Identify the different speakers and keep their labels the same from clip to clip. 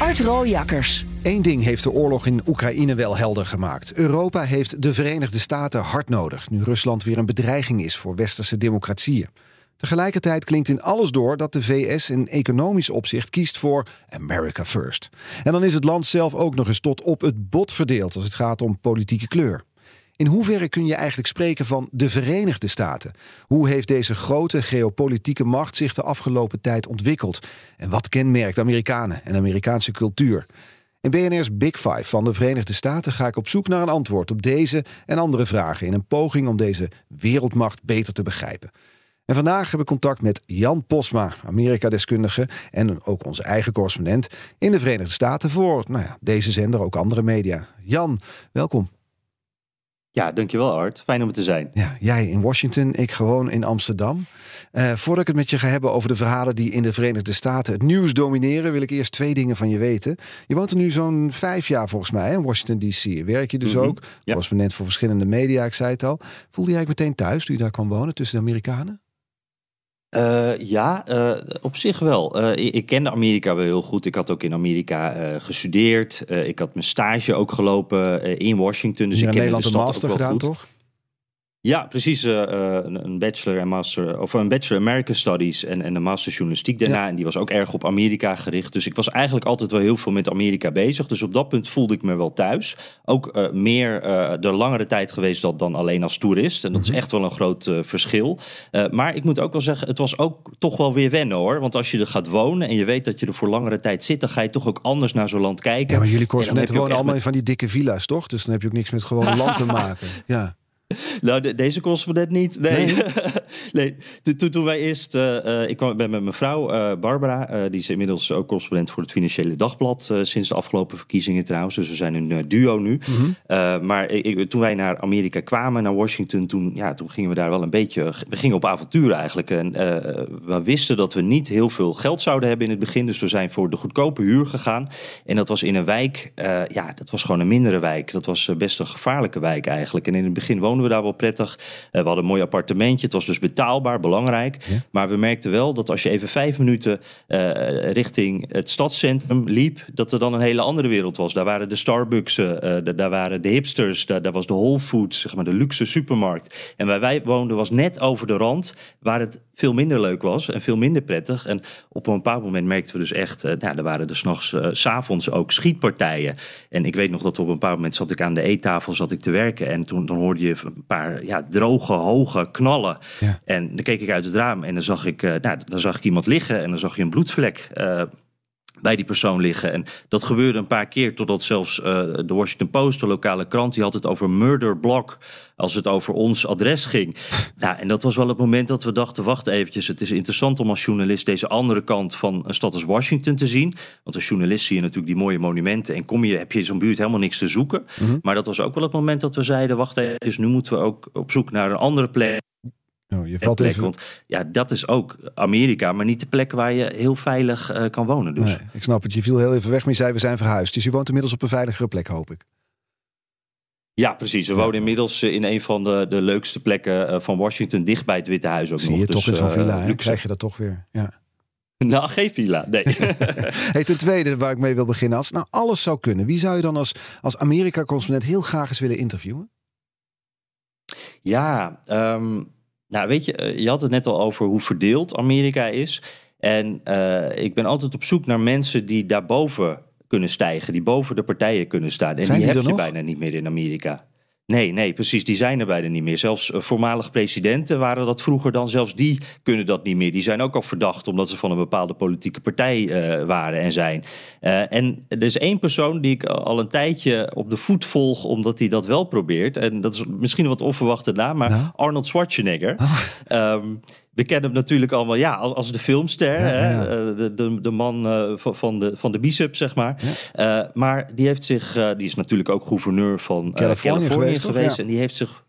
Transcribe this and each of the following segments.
Speaker 1: Art Rooijakkers.
Speaker 2: Eén ding heeft de oorlog in Oekraïne wel helder gemaakt. Europa heeft de Verenigde Staten hard nodig, nu Rusland weer een bedreiging is voor westerse democratieën. Tegelijkertijd klinkt in alles door dat de VS in economisch opzicht kiest voor America First. En dan is het land zelf ook nog eens tot op het bot verdeeld als het gaat om politieke kleur. In hoeverre kun je eigenlijk spreken van de Verenigde Staten? Hoe heeft deze grote geopolitieke macht zich de afgelopen tijd ontwikkeld? En wat kenmerkt Amerikanen en Amerikaanse cultuur? In BNR's Big Five van de Verenigde Staten ga ik op zoek naar een antwoord op deze en andere vragen in een poging om deze wereldmacht beter te begrijpen. En vandaag heb ik contact met Jan Posma, Amerika-deskundige en ook onze eigen correspondent in de Verenigde Staten voor nou ja, deze zender, ook andere media. Jan, welkom.
Speaker 3: Ja, dankjewel Art. Fijn om er te zijn.
Speaker 2: Ja, jij in Washington, ik gewoon in Amsterdam. Uh, voordat ik het met je ga hebben over de verhalen die in de Verenigde Staten het nieuws domineren, wil ik eerst twee dingen van je weten. Je woont er nu zo'n vijf jaar volgens mij in Washington DC. Werk je dus mm -hmm. ook, ja. correspondent voor verschillende media, ik zei het al. Voelde jij meteen thuis toen je daar kwam wonen tussen de Amerikanen?
Speaker 3: Uh, ja, uh, op zich wel. Uh, ik, ik, kende Amerika wel heel goed. Ik had ook in Amerika gestudeerd. ik had mijn stage ook gelopen in Washington. Dus ik
Speaker 2: in Nederland
Speaker 3: de stad
Speaker 2: een master gedaan,
Speaker 3: goed.
Speaker 2: toch?
Speaker 3: Ja, precies. Uh, een bachelor en master, of een bachelor American Studies en, en een master journalistiek daarna. Ja. En die was ook erg op Amerika gericht. Dus ik was eigenlijk altijd wel heel veel met Amerika bezig. Dus op dat punt voelde ik me wel thuis. Ook uh, meer uh, de langere tijd geweest dan, dan alleen als toerist. En dat is echt wel een groot verschil. maar ik moet ook wel zeggen, het was ook toch wel weer wennen hoor. Want als je er gaat wonen en je weet dat je er voor langere tijd zit, dan ga je toch ook anders naar zo'n land kijken.
Speaker 2: Ja, maar jullie correspondenten wonen allemaal in van die dikke villa's, toch? Dus dan heb je ook niks met gewoon land te maken. Ja.
Speaker 3: Nou, de, deze correspondent niet. Nee.
Speaker 2: Nee?
Speaker 3: nee. Toen, toen, toen wij eerst. uh, ik kwam, ben met mijn vrouw uh, Barbara. Uh, die is inmiddels ook correspondent voor het Financiële Dagblad. sinds de afgelopen verkiezingen trouwens. Dus we zijn een duo nu.
Speaker 2: Mhm.
Speaker 3: Mm -hmm. maar ik, toen wij naar Amerika kwamen, naar Washington. Toen, ja, toen gingen we daar wel een beetje. We gingen op avontuur eigenlijk. En we wisten dat we niet heel veel geld zouden hebben in het begin. Dus we zijn voor de goedkope huur gegaan. En dat was in een wijk. ja, dat was gewoon een mindere wijk. Dat was best een gevaarlijke wijk eigenlijk. En in het begin woonden we daar wel prettig. Uh, we hadden een mooi appartementje. Het was dus betaalbaar, belangrijk.
Speaker 2: Ja.
Speaker 3: Maar we merkten wel dat als je even vijf minuten uh, richting het stadscentrum liep, dat er dan een hele andere wereld was. Daar waren de Starbucks, uh, daar waren de hipsters, daar, daar, was de Whole Foods, zeg maar de luxe supermarkt. En waar wij woonden was net over de rand, waar het veel minder leuk was en veel minder prettig. En op een bepaald moment merkten we dus echt, nou, er waren er s'nachts, uh, s'avonds ook schietpartijen. En ik weet nog dat op een bepaald moment zat ik aan de eettafel zat ik te werken. En toen dan hoorde je een paar ja, droge, hoge knallen.
Speaker 2: Ja.
Speaker 3: En dan keek ik uit het raam en dan zag ik, uh, nou, dan zag ik iemand liggen en dan zag je een bloedvlek bij die persoon liggen. En dat gebeurde een paar keer totdat zelfs uh, de Washington Post, de lokale krant, die had het over murder block als het over ons adres ging. nou, en dat was wel het moment dat we dachten, wacht eventjes, het is interessant om als journalist deze andere kant van een stad als Washington te zien. Want als journalist zie je natuurlijk die mooie monumenten en kom je, heb je in zo'n buurt helemaal niks te zoeken.
Speaker 2: Mhm.
Speaker 3: Mm -hmm. Maar dat was ook wel het moment dat we zeiden, wacht even, dus nu moeten we ook op zoek naar een andere plek.
Speaker 2: Oh, je valt
Speaker 3: plek,
Speaker 2: even...
Speaker 3: Want ja, dat is ook Amerika, maar niet de plek waar je heel veilig uh, kan wonen. Dus.
Speaker 2: Nee, ik snap het. Je viel heel even weg, maar je zei we zijn verhuisd. Dus je woont inmiddels op een veiligere plek, hoop ik.
Speaker 3: Ja, precies. We wonen inmiddels in een van de, de leukste plekken eh, van Washington, dicht bij het Witte Huis ook
Speaker 2: Zie
Speaker 3: nog.
Speaker 2: je toch in zo'n villa, krijg je dat toch weer. Ja.
Speaker 3: Nou, geen villa, nee.
Speaker 2: hey, ten tweede, waar ik mee wil beginnen. Als nou alles zou kunnen, wie zou je dan als, als Amerika-correspondent heel graag eens willen interviewen?
Speaker 3: Ja, um, nou weet je, je had het net al over hoe verdeeld Amerika is. En uh, ik ben altijd op zoek naar mensen die daarboven kunnen stijgen, die boven de partijen kunnen staan. En
Speaker 2: Zijn
Speaker 3: die,
Speaker 2: die
Speaker 3: heb je
Speaker 2: nog?
Speaker 3: bijna niet meer in Amerika. Nee, nee, precies. Die zijn er bijna niet meer. Zelfs uh, voormalig presidenten waren dat vroeger dan. Zelfs die kunnen dat niet meer. Die zijn ook al verdacht omdat ze van een bepaalde politieke partij uh, waren en zijn. Uh, en er is één persoon die ik al een tijdje op de voet volg omdat hij dat wel probeert. En dat is misschien een wat onverwachte naam, maar
Speaker 2: Nou?
Speaker 3: Arnold Schwarzenegger.
Speaker 2: Oh.
Speaker 3: Um, we kennen hem natuurlijk allemaal ja, als, als de filmster.
Speaker 2: Ja,
Speaker 3: hè?
Speaker 2: ja.
Speaker 3: Eh, De, de, de man eh, van- de, van de bicep, zeg maar. Eh, maar die heeft zich, die is natuurlijk ook gouverneur van
Speaker 2: Californië
Speaker 3: Californië,
Speaker 2: geweest.
Speaker 3: En die heeft zich.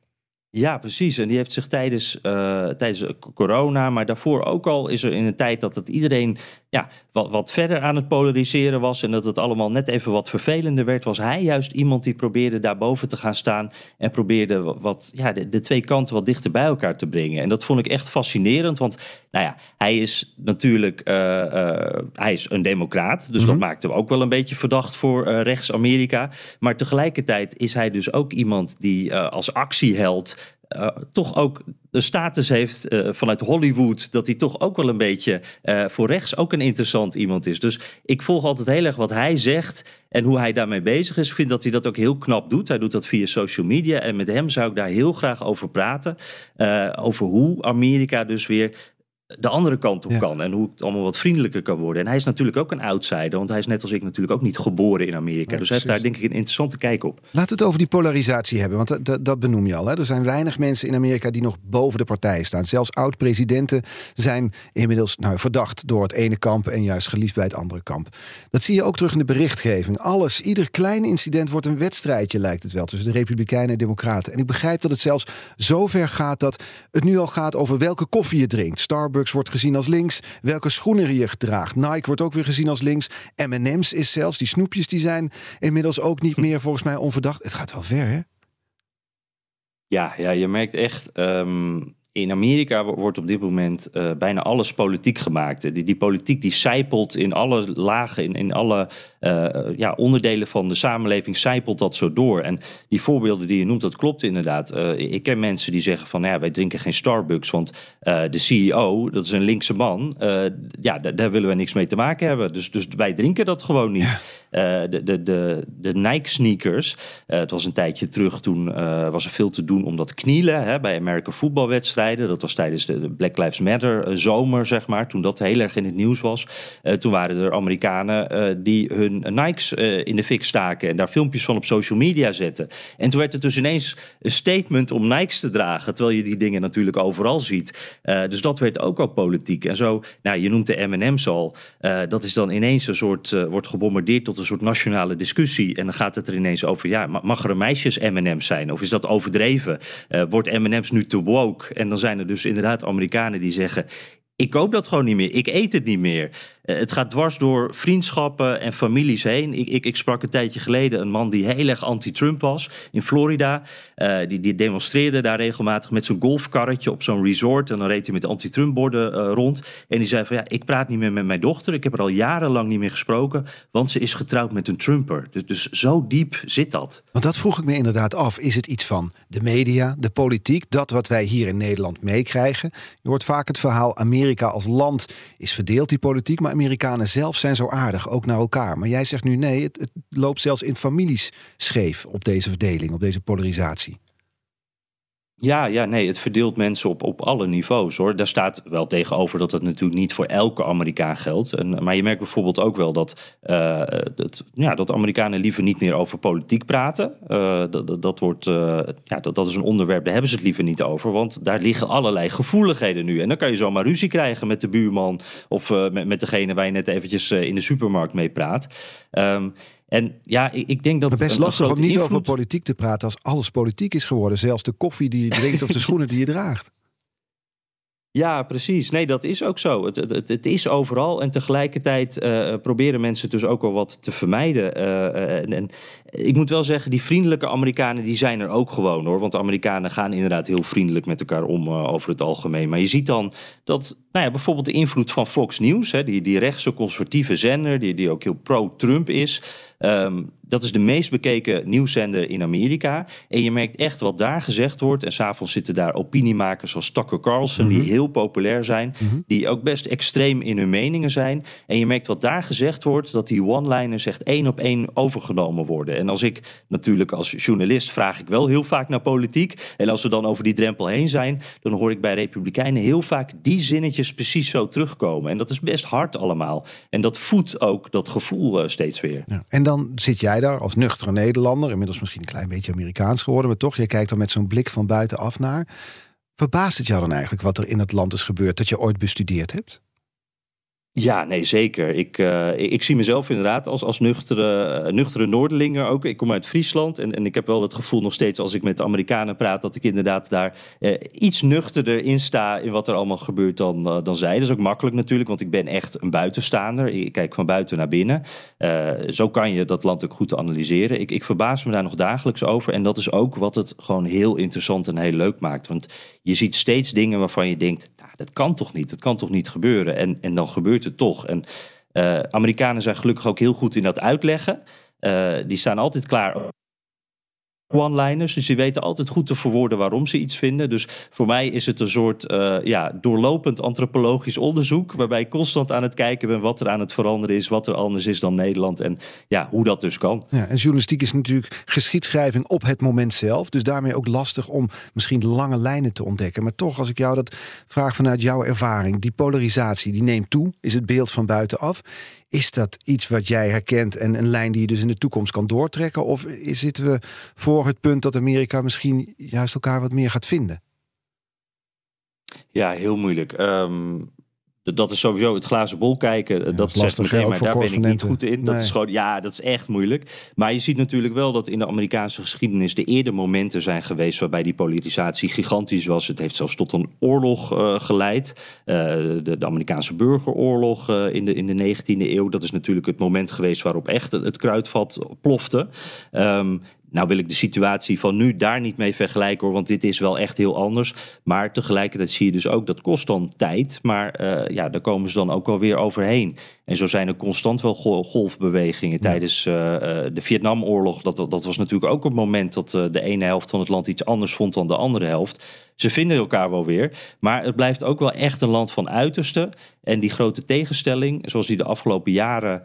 Speaker 3: Ja, precies. En die heeft zich tijdens, eh, tijdens corona, maar daarvoor ook al is er in een tijd dat het iedereen ja, wat, wat verder aan het polariseren was en dat het allemaal net even wat vervelender werd, was hij juist iemand die probeerde daarboven te gaan staan en probeerde wat, ja, de, de twee kanten wat dichter bij elkaar te brengen. En dat vond ik echt fascinerend, want nou ja, hij is natuurlijk eh, eh, hij is een democraat, dus dat maakt hem ook wel een beetje verdacht voor eh, rechts-Amerika. Maar tegelijkertijd is hij dus ook iemand die eh, als actieheld eh, toch ook de status heeft eh, vanuit Hollywood, dat hij toch ook wel een beetje eh, voor rechts ook een interessant iemand is. Dus ik volg altijd heel erg wat hij zegt en hoe hij daarmee bezig is. Ik vind dat hij dat ook heel knap doet. Hij doet dat via social media en met hem zou ik daar heel graag over praten. over hoe Amerika dus weer de andere kant op
Speaker 2: Ja.
Speaker 3: kan. En hoe het allemaal wat vriendelijker kan worden. En hij is natuurlijk ook een outsider. Want hij is net als ik natuurlijk ook niet geboren in Amerika.
Speaker 2: Ja,
Speaker 3: dus hij heeft daar denk ik een interessante kijk op.
Speaker 2: Laten we het over die polarisatie hebben, want dat, dat, dat benoem je al. Hè? Er zijn weinig mensen in Amerika die nog boven de partijen staan. Zelfs oud-presidenten zijn inmiddels nou, verdacht door het ene kamp en juist geliefd bij het andere kamp. Dat zie je ook terug in de berichtgeving. Alles, ieder klein incident wordt een wedstrijdje, lijkt het wel, tussen de Republikeinen en Democraten. En ik begrijp dat het zelfs zo ver gaat dat het nu al gaat over welke koffie je drinkt. Starbucks wordt gezien als links, welke schoenen je draagt. Nike wordt ook weer gezien als links. M&M's is zelfs, die snoepjes die zijn inmiddels ook niet meer volgens mij onverdacht. Het gaat wel ver, hè?
Speaker 3: Ja, ja je merkt echt. ehm, in Amerika wo- wordt op dit moment eh, bijna alles politiek gemaakt. Die, die politiek die zijpelt in alle lagen, in, in alle eh, ja, onderdelen van de samenleving, zijpelt dat zo door. En die voorbeelden die je noemt, dat klopt inderdaad. Eh, ik ken mensen die zeggen van, ja, wij drinken geen Starbucks, want de CEO, dat is een linkse man, ja, daar, daar willen we niks mee te maken hebben. Dus, dus wij drinken dat gewoon niet. Eh, de, de, de, de Nike sneakers, eh, het was een tijdje terug, toen eh, was er veel te doen om dat knielen hè, bij American voetbalwedstrijden. Dat was tijdens de, Black Lives Matter zomer, zeg maar, toen dat heel erg in het nieuws was. Toen waren er Amerikanen die hun Nikes in de fik staken en daar filmpjes van op social media zetten. En toen werd het dus ineens een statement om Nikes te dragen, terwijl je die dingen natuurlijk overal ziet. Dus dat werd ook al politiek. En zo, nou, je noemt de M&M's al, dat is dan ineens een soort, wordt gebombardeerd tot een soort nationale discussie. En dan gaat het er ineens over, ja, ma- mag er een meisjes M&M's zijn? Of is dat overdreven? Eh, wordt M&M's nu te woke? En dan zijn er dus inderdaad Amerikanen die zeggen... Ik koop dat gewoon niet meer. Ik eet het niet meer. Eh, het gaat dwars door vriendschappen en families heen. Ik, ik, ik sprak een tijdje geleden een man die heel erg anti-Trump was in Florida. Eh, die, die demonstreerde daar regelmatig met zijn golfkarretje op zo'n resort. En dan reed hij met anti-Trump-borden eh, rond. En die zei van ja, ik praat niet meer met mijn dochter. Ik heb er al jarenlang niet meer gesproken. Want ze is getrouwd met een Trumper. Dus, dus zo diep zit dat.
Speaker 2: Want dat vroeg ik me inderdaad af. Is het iets van de media, de politiek, dat wat wij hier in Nederland meekrijgen? Je hoort vaak het verhaal Amerika als land is verdeeld, die politiek. Maar Amerikanen zelf zijn zo aardig, ook naar elkaar. Maar jij zegt nu nee, het, het loopt zelfs in families scheef op deze verdeling, op deze polarisatie.
Speaker 3: Ja, ja, nee, het verdeelt mensen op, op alle niveaus hoor. Daar staat wel tegenover dat het natuurlijk niet voor elke Amerikaan geldt. En, maar je merkt bijvoorbeeld ook wel dat, eh, dat, ja, dat Amerikanen liever niet meer over politiek praten. Eh, dat, dat, wordt, eh, ja, dat, dat is een onderwerp, daar hebben ze het liever niet over. Want daar liggen allerlei gevoeligheden nu. En dan kan je zomaar ruzie krijgen met de buurman of met, met degene waar je net eventjes in de supermarkt mee praat. Ehm, en ja, ik, ik denk dat. Een- een
Speaker 2: lastig om niet over politiek te praten als alles politiek is geworden. Zelfs de koffie die je drinkt of de schoenen die je draagt.
Speaker 3: Ja, precies. Nee, dat is ook zo. Het, het, het is overal. En tegelijkertijd eh, proberen mensen dus ook wel wat te vermijden. Eh, en, en ik moet wel zeggen, die vriendelijke Amerikanen, die zijn er ook gewoon hoor. Want de Amerikanen gaan inderdaad heel vriendelijk met elkaar om eh, over het algemeen. Maar je ziet dan dat, nou ja, bijvoorbeeld de invloed van Fox News, hè, die, die rechtse conservatieve zender, die, die ook heel pro-Trump is. Ehm, dat is de meest bekeken nieuwszender in Amerika. En je merkt echt wat daar gezegd wordt. En s'avonds zitten daar opiniemakers zoals Tucker Carlson, die heel populair zijn. Die ook best extreem in hun meningen zijn. En je merkt wat daar gezegd wordt, dat die one-liners echt één op één overgenomen worden. En als ik natuurlijk als journalist vraag ik wel heel vaak naar politiek. En als we dan over die drempel heen zijn, dan hoor ik bij Republikeinen heel vaak die zinnetjes precies zo terugkomen. En dat is best hard allemaal. En dat voedt ook dat gevoel eh, steeds weer.
Speaker 2: Ja. En dan zit jij daar als nuchtere Nederlander, inmiddels misschien een klein beetje Amerikaans geworden, maar toch, jij kijkt er met zo'n blik van buitenaf naar. Verbaast het jou dan eigenlijk wat er in het land is gebeurd dat je ooit bestudeerd hebt?
Speaker 3: Ja, nee, zeker. Ik, uh, ik, zie mezelf inderdaad als, als nuchtere, uh, nuchtere Noorderlinger ook. Ik kom uit Friesland en, en ik heb wel het gevoel nog steeds als ik met de Amerikanen praat... dat ik inderdaad daar uh, iets nuchterder in sta in wat er allemaal gebeurt dan, dan zij. Dat is ook makkelijk natuurlijk, want ik ben echt een buitenstaander. Ik kijk van buiten naar binnen. zo kan je dat land ook goed analyseren. Ik, ik verbaas me daar nog dagelijks over. En dat is ook wat het gewoon heel interessant en heel leuk maakt. Want je ziet steeds dingen waarvan je denkt dat kan toch niet? Dat kan toch niet gebeuren? En, en dan gebeurt het toch. En uh, Amerikanen zijn gelukkig ook heel goed in dat uitleggen. Uh, die staan altijd klaar one-liners. Dus die weten altijd goed te verwoorden waarom ze iets vinden. Dus voor mij is het een soort uh, ja, doorlopend antropologisch onderzoek. Waarbij ik constant aan het kijken ben wat er aan het veranderen is. Wat er anders is dan Nederland. En ja, hoe dat dus kan.
Speaker 2: Ja, en journalistiek is natuurlijk geschiedschrijving op het moment zelf. Dus daarmee ook lastig om misschien lange lijnen te ontdekken. Maar toch, als ik jou dat vraag vanuit jouw ervaring. Die polarisatie, die neemt toe. Is het beeld van buitenaf. Is dat iets wat jij herkent en een lijn die je dus in de toekomst kan doortrekken? Of zitten we voor het punt dat Amerika misschien juist elkaar wat meer gaat vinden?
Speaker 3: Ja, heel moeilijk. Um, dat is sowieso het glazen bol kijken.
Speaker 2: Ja,
Speaker 3: dat
Speaker 2: is lastig,
Speaker 3: meteen, maar daar ben ik niet goed in. Dat
Speaker 2: Nee.
Speaker 3: is gewoon, ja, dat is echt moeilijk. Maar je ziet natuurlijk wel dat in de Amerikaanse geschiedenis de eerder momenten zijn geweest waarbij die polarisatie gigantisch was. Het heeft zelfs tot een oorlog eh, geleid. Eh, de, de Amerikaanse burgeroorlog eh, in, de, in de 19e eeuw. Dat is natuurlijk het moment geweest waarop echt het, het kruidvat plofte. Ehm, nou wil ik de situatie van nu daar niet mee vergelijken hoor, want dit is wel echt heel anders. Maar tegelijkertijd zie je dus ook, dat kost dan tijd. Maar eh, ja, daar komen ze dan ook wel weer overheen. En zo zijn er constant wel gol- golfbewegingen tijdens eh, eh, de Vietnamoorlog. Dat, dat was natuurlijk ook een moment dat de ene helft van het land iets anders vond dan de andere helft. Ze vinden elkaar wel weer. Maar het blijft ook wel echt een land van uiterste. En die grote tegenstelling, zoals die de afgelopen jaren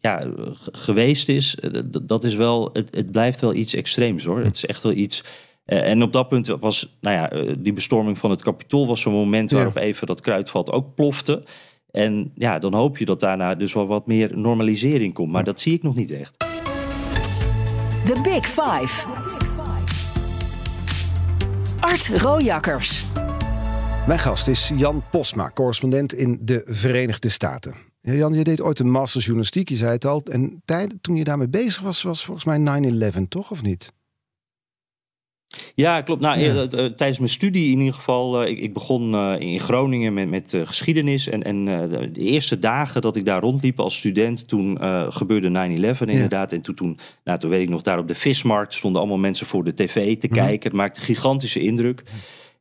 Speaker 3: ja, g- geweest is, eh, dat is wel, het, het blijft wel iets extreems hoor. Het is echt wel iets. eh, en op dat punt was, nou ja, eh, die bestorming van het kapitool was zo'n moment
Speaker 2: Ja.
Speaker 3: waarop even dat kruidvat ook plofte. En ja, dan hoop je dat daarna dus wel wat meer normalisering komt. Maar dat zie ik nog niet echt.
Speaker 1: The Big Five. Art Rojakkers.
Speaker 2: Mijn gast is Jan Posma, correspondent in de Verenigde Staten. Ja, Jan, je deed ooit een master journalistiek, je zei het al. En tijd, toen je daarmee bezig was, was volgens mij 9-11, toch? Of niet?
Speaker 3: Ja, klopt. Nou,
Speaker 2: Ja.
Speaker 3: eh, eh, tijdens mijn studie in ieder geval. eh, ik, ik begon in Groningen met, met geschiedenis. En, en de, eerste dagen dat ik daar rondliep als student, toen gebeurde 9-11 inderdaad. En toen, toen, nou, toen weet ik nog, daar op de vismarkt stonden allemaal mensen voor de tv te kijken. Het maakte een gigantische indruk.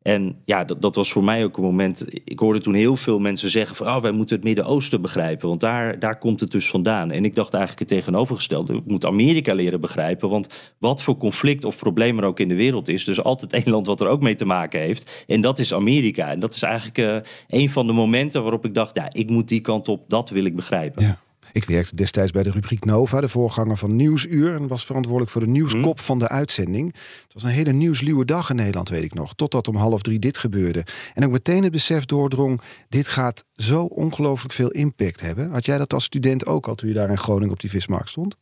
Speaker 3: En ja, dat, dat was voor mij ook een moment. Ik hoorde toen heel veel mensen zeggen: van, oh, wij moeten het Midden-Oosten begrijpen, want daar, daar komt het dus vandaan. En ik dacht eigenlijk het tegenovergestelde. Ik moet Amerika leren begrijpen, want wat voor conflict of probleem er ook in de wereld is, dus altijd één land wat er ook mee te maken heeft. En dat is Amerika. En dat is eigenlijk eh, een van de momenten waarop ik dacht: ja, ik moet die kant op, dat wil ik begrijpen.
Speaker 2: Ja. Ik werkte destijds bij de rubriek Nova, de voorganger van Nieuwsuur. En was verantwoordelijk voor de nieuwskop van de uitzending. Het was een hele nieuwsluwe dag in Nederland, weet ik nog. Totdat om half drie dit gebeurde. En ook meteen het besef doordrong, dit gaat zo ongelooflijk veel impact hebben. Had jij dat als student ook al toen je daar in Groningen op die vismarkt stond?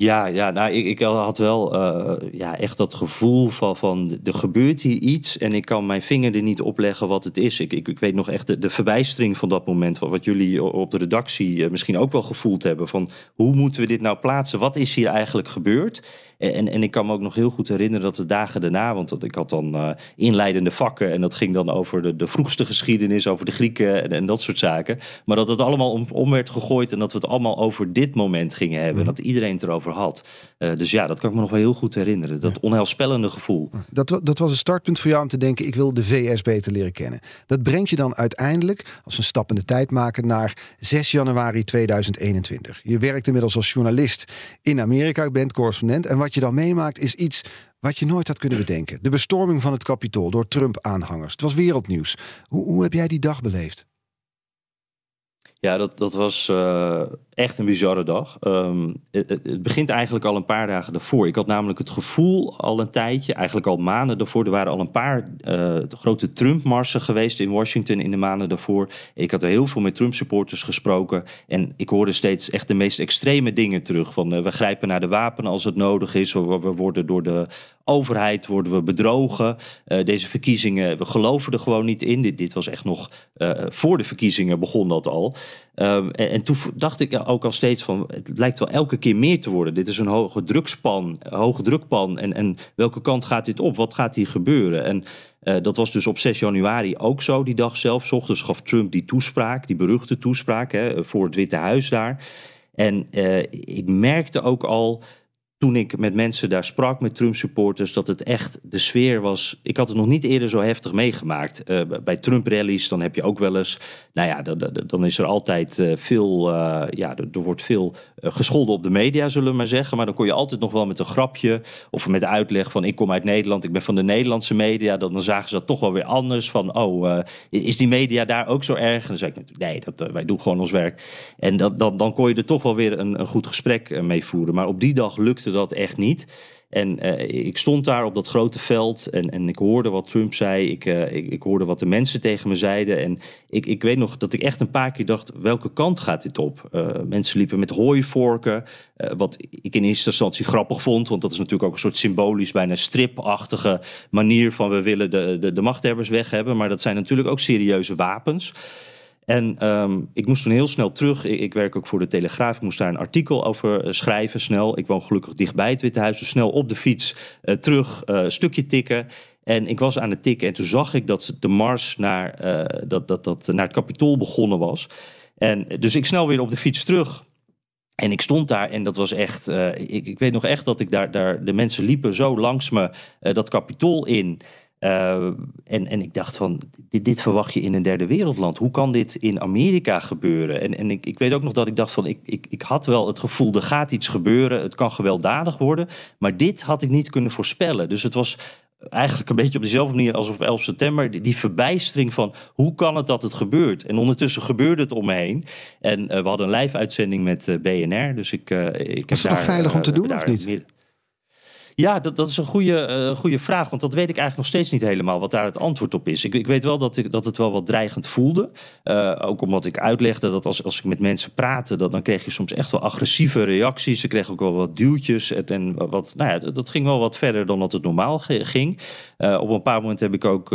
Speaker 3: Ja, ja nou, ik, ik had wel eh, ja, echt dat gevoel van, van er gebeurt hier iets en ik kan mijn vinger er niet op leggen wat het is. Ik, ik, ik weet nog echt de, de verbijstering van dat moment, wat, jullie op de redactie eh, misschien ook wel gevoeld hebben. Van hoe moeten we dit nou plaatsen? Wat is hier eigenlijk gebeurd? En, en, ik kan me ook nog heel goed herinneren dat de dagen daarna, want ik had dan eh, inleidende vakken en dat ging dan over de, de vroegste geschiedenis, over de Grieken en, en dat soort zaken. Maar dat het allemaal om, om werd gegooid en dat we het allemaal over dit moment gingen hebben. Dat iedereen het erover had. Eh, dus ja, dat kan ik me nog wel heel goed herinneren. Dat onheilspellende gevoel.
Speaker 2: Dat, dat was een startpunt voor jou om te denken, ik wil de VS beter leren kennen. Dat brengt je dan uiteindelijk, als een stap in de tijd maken, naar 6 januari 2021. Je werkt inmiddels als journalist in Amerika, je bent correspondent. En wat je dan meemaakt is iets wat je nooit had kunnen bedenken. De bestorming van het Capitool door Trump-aanhangers. Het was wereldnieuws. Hoe, hoe heb jij die dag beleefd?
Speaker 3: Ja, dat, dat was eh, echt een bizarre dag. Ehm, het, het, begint eigenlijk al een paar dagen daarvoor. Ik had namelijk het gevoel al een tijdje, eigenlijk al maanden daarvoor. Er waren al een paar uh, grote Trump-marsen geweest in Washington in de maanden daarvoor. Ik had er heel veel met Trump-supporters gesproken. En ik hoorde steeds echt de meest extreme dingen terug. Van uh, we grijpen naar de wapen als het nodig is. We, we worden door de overheid worden we bedrogen. Uh, deze verkiezingen, we geloven er gewoon niet in. Dit, dit was echt nog voor de verkiezingen begon dat al. Um, en, en, toen dacht ik ook al steeds van, het lijkt wel elke keer meer te worden. Dit is een hoge drukspan, hoge drukpan. En, en welke kant gaat dit op? Wat gaat hier gebeuren? En uh, dat was dus op 6 januari ook zo, die dag zelf. S ochtends gaf Trump die toespraak, die beruchte toespraak hè, voor het Witte Huis daar. En uh, ik merkte ook al toen ik met mensen daar sprak, met Trump-supporters, dat het echt de sfeer was. Ik had het nog niet eerder zo heftig meegemaakt. Uh, bij Trump-rallies, dan heb je ook wel eens. Nou ja, dan, is er altijd uh, veel. Uh, ja, er, er, wordt veel gescholden op de media, zullen we maar zeggen. Maar dan kon je altijd nog wel met een grapje of met uitleg van: ik kom uit Nederland, ik ben van de Nederlandse media. Dan, dan zagen ze dat toch wel weer anders. Van: oh, is die media daar ook zo erg? En dan zei ik natuurlijk: nee, dat, wij doen gewoon ons werk. En dat, dan, dan kon je er toch wel weer een, een goed gesprek mee voeren. Maar op die dag lukte dat echt niet. En uh, ik stond daar op dat grote veld en, en ik hoorde wat Trump zei. Ik, uh, ik, ik, hoorde wat de mensen tegen me zeiden. En ik, ik weet nog dat ik echt een paar keer dacht: welke kant gaat dit op? Uh, mensen liepen met hooivorken. wat ik in eerste instantie grappig vond, want dat is natuurlijk ook een soort symbolisch, bijna stripachtige manier van we willen de, de, de machthebbers weg hebben. Maar dat zijn natuurlijk ook serieuze wapens. En um, ik moest toen heel snel terug. Ik, ik, werk ook voor de Telegraaf. Ik moest daar een artikel over uh, schrijven, snel. Ik woon gelukkig dichtbij het Witte Huis. Dus snel op de fiets uh, terug, uh, stukje tikken. En ik was aan het tikken en toen zag ik dat de mars naar, dat, dat, dat, naar het kapitool begonnen was. En dus ik snel weer op de fiets terug. En ik stond daar en dat was echt. ik, ik, weet nog echt dat ik daar, daar. De mensen liepen zo langs me dat kapitool in. Uh, en, en ik dacht van, dit, dit, verwacht je in een derde wereldland. Hoe kan dit in Amerika gebeuren? En, en ik, ik weet ook nog dat ik dacht van, ik, ik, ik had wel het gevoel, er gaat iets gebeuren. Het kan gewelddadig worden. Maar dit had ik niet kunnen voorspellen. Dus het was eigenlijk een beetje op dezelfde manier als op 11 september. Die, die verbijstering van, hoe kan het dat het gebeurt? En ondertussen gebeurde het om me heen. En uh, we hadden een live uitzending met uh, BNR. Dus ik, ik
Speaker 2: is het nog veilig om te doen of niet?
Speaker 3: Ja, dat, dat is een goede, uh, goede vraag. Want dat weet ik eigenlijk nog steeds niet helemaal wat daar het antwoord op is. Ik, ik weet wel dat, ik, dat het wel wat dreigend voelde. Uh, ook omdat ik uitlegde dat als, als ik met mensen praatte, dat, dan kreeg je soms echt wel agressieve reacties. Ze kregen ook wel wat duwtjes. En, en wat, nou ja, dat ging wel wat verder dan dat het normaal ging. Uh, op een paar momenten heb ik ook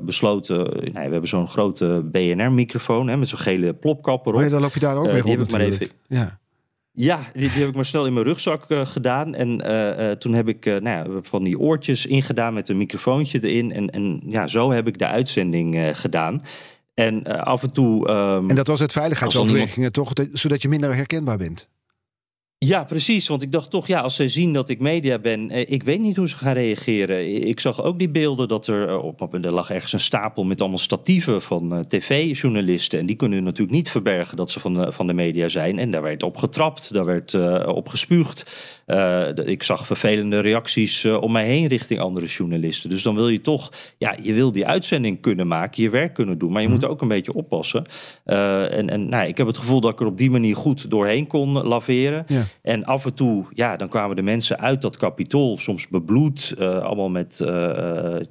Speaker 3: besloten. Nou, we hebben zo'n grote BNR-microfoon met zo'n gele plopkap erop.
Speaker 2: Oh ja, dan loop je daar ook mee rond natuurlijk. Even,
Speaker 3: ja. Ja, die, die, heb ik maar snel in mijn rugzak uh, gedaan. En uh, uh, toen heb ik nou ja, van die oortjes ingedaan met een microfoontje erin. En, en ja, zo heb ik de uitzending gedaan. En af en toe. Um,
Speaker 2: en dat was het veiligheidsoverwegingen iemand... toch? Zodat je minder herkenbaar bent?
Speaker 3: Ja, precies. Want ik dacht toch, ja, als ze zien dat ik media ben, eh, ik weet niet hoe ze gaan reageren. Ik zag ook die beelden dat er eh, op, er lag ergens een stapel met allemaal statieven van uh, tv-journalisten. En die kunnen natuurlijk niet verbergen dat ze van de, van de media zijn. En daar werd op getrapt, daar werd op gespuugd. Uh, ik zag vervelende reacties uh, om mij heen richting andere journalisten. Dus dan wil je toch, ja, je wil die uitzending kunnen maken, je werk kunnen doen. Maar je mm. moet ook een beetje oppassen. Uh, en en nou, ik heb het gevoel dat ik er op die manier goed doorheen kon laveren. Ja. En af en toe, ja, dan kwamen de mensen uit dat kapitool, soms bebloed, allemaal met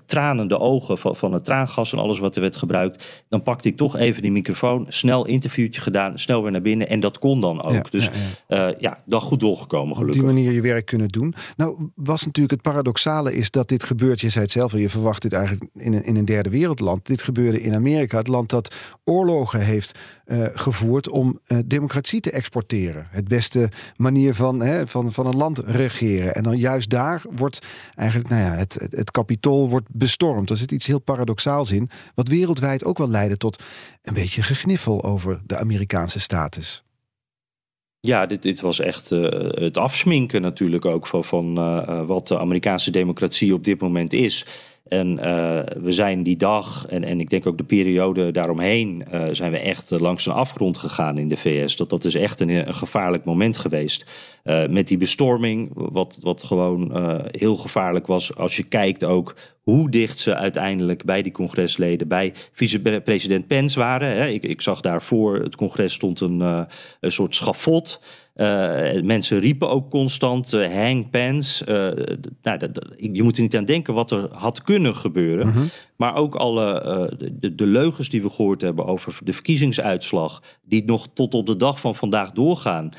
Speaker 3: tranende ogen van, van het traangas en alles wat er werd gebruikt. Dan pakte ik toch even die microfoon, snel interviewtje gedaan, snel weer naar binnen. En dat kon dan ook. Ja, dus ja, ja. ja, dan goed doorgekomen gelukkig.
Speaker 2: Je werk kunnen doen. Nou, was natuurlijk het paradoxale is dat dit gebeurt. Je zei het zelf al, je verwacht dit eigenlijk in een, in een derde wereldland. Dit gebeurde in Amerika, het land dat oorlogen heeft uh, gevoerd om uh, democratie te exporteren. Het beste manier van, hè, van, van een land regeren. En dan juist daar wordt eigenlijk, nou ja, het, het, het kapitool wordt bestormd. Er zit iets heel paradoxaals in, wat wereldwijd ook wel leidde tot een beetje gegniffel over de Amerikaanse status.
Speaker 3: Ja, dit, dit was echt uh, het afsminken natuurlijk ook van, van uh, wat de Amerikaanse democratie op dit moment is. En uh, we zijn die dag, en, en ik denk ook de periode daaromheen, uh, zijn we echt langs een afgrond gegaan in de VS. Dat, dat is echt een, een gevaarlijk moment geweest. Met die bestorming, wat, wat gewoon heel gevaarlijk was als je kijkt ook hoe dicht ze uiteindelijk bij die congresleden, bij vicepresident Pence waren. Ik, ik zag daarvoor, het congres stond een, een soort schafot. Uh, mensen riepen ook constant uh, hang Pence. Uh, nou, je moet er niet aan denken wat er had kunnen gebeuren. Mm -hmm. Maar ook alle de, de, leugens die we gehoord hebben over de verkiezingsuitslag, die nog tot op de dag van vandaag doorgaan.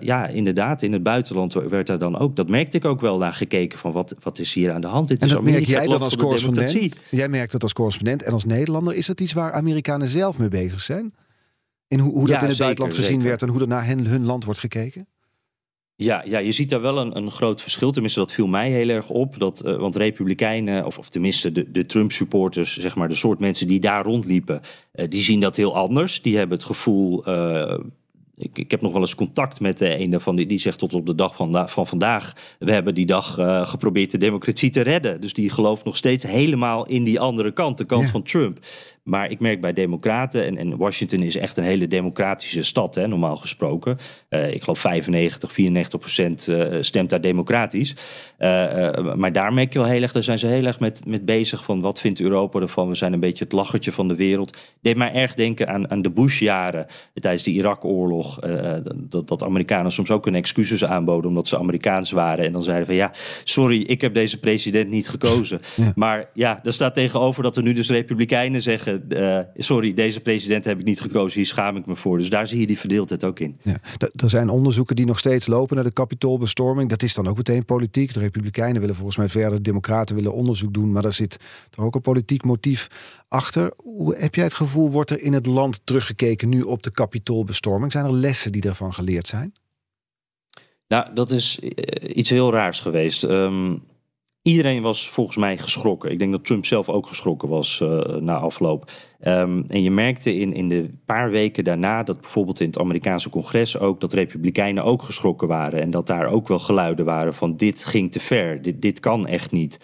Speaker 3: ja, inderdaad, in het buitenland werd daar dan ook, dat merkte ik ook wel naar gekeken van wat, wat is hier aan de hand. Dit
Speaker 2: en
Speaker 3: is
Speaker 2: dat merk jij dan als correspondent? Jij merkt dat als correspondent en als Nederlander. Is dat iets waar Amerikanen zelf mee bezig zijn? Hoe, hoe dat
Speaker 3: ja,
Speaker 2: in het
Speaker 3: zeker,
Speaker 2: buitenland gezien
Speaker 3: zeker.
Speaker 2: werd en hoe dat naar hen, hun land wordt gekeken?
Speaker 3: Ja, ja, je ziet daar wel een, een groot verschil. Tenminste, dat viel mij heel erg op. Dat, uh, want Republikeinen, of, of tenminste de, de Trump-supporters, zeg maar de soort mensen die daar rondliepen, uh, die zien dat heel anders. Die hebben het gevoel. Uh, ik, ik, heb nog wel eens contact met de een van die, die zegt tot op de dag van, van vandaag. We hebben die dag geprobeerd de democratie te redden. Dus die gelooft nog steeds helemaal in die andere kant, de kant
Speaker 2: Ja.
Speaker 3: van Trump. Maar ik merk bij Democraten, en, en Washington is echt een hele democratische stad, hè, normaal gesproken. Uh, ik geloof 95, 94 procent uh, stemt daar democratisch. Uh, maar daar merk je wel heel erg, daar zijn ze heel erg met, met bezig van wat vindt Europa ervan. We zijn een beetje het lachertje van de wereld. Deed mij erg denken aan, aan de Bush-jaren tijdens de Irak-oorlog. dat, dat Amerikanen soms ook hun excuses aanboden omdat ze Amerikaans waren. En dan zeiden van ja, sorry, ik heb deze president niet gekozen.
Speaker 2: Ja.
Speaker 3: Maar ja, daar staat tegenover dat er nu dus Republikeinen zeggen uh, sorry, deze president heb ik niet gekozen, hier schaam ik me voor. Dus daar zie je die verdeeldheid ook in.
Speaker 2: Ja, er zijn onderzoeken die nog steeds lopen naar de kapitoolbestorming. Dat is dan ook meteen politiek. De Republikeinen willen volgens mij verder, de Democraten willen onderzoek doen, maar daar zit toch ook een politiek motief achter. Hoe heb jij het gevoel, wordt er in het land teruggekeken nu op de kapitoolbestorming? Zijn er lessen die daarvan geleerd zijn?
Speaker 3: Nou, dat is uh, iets heel raars geweest. Um, Iedereen was volgens mij geschrokken. Ik denk dat Trump zelf ook geschrokken was uh, na afloop. Um, en je merkte in, in de paar weken daarna dat bijvoorbeeld in het Amerikaanse congres ook dat Republikeinen ook geschrokken waren. En dat daar ook wel geluiden waren van dit ging te ver, dit, dit kan echt niet.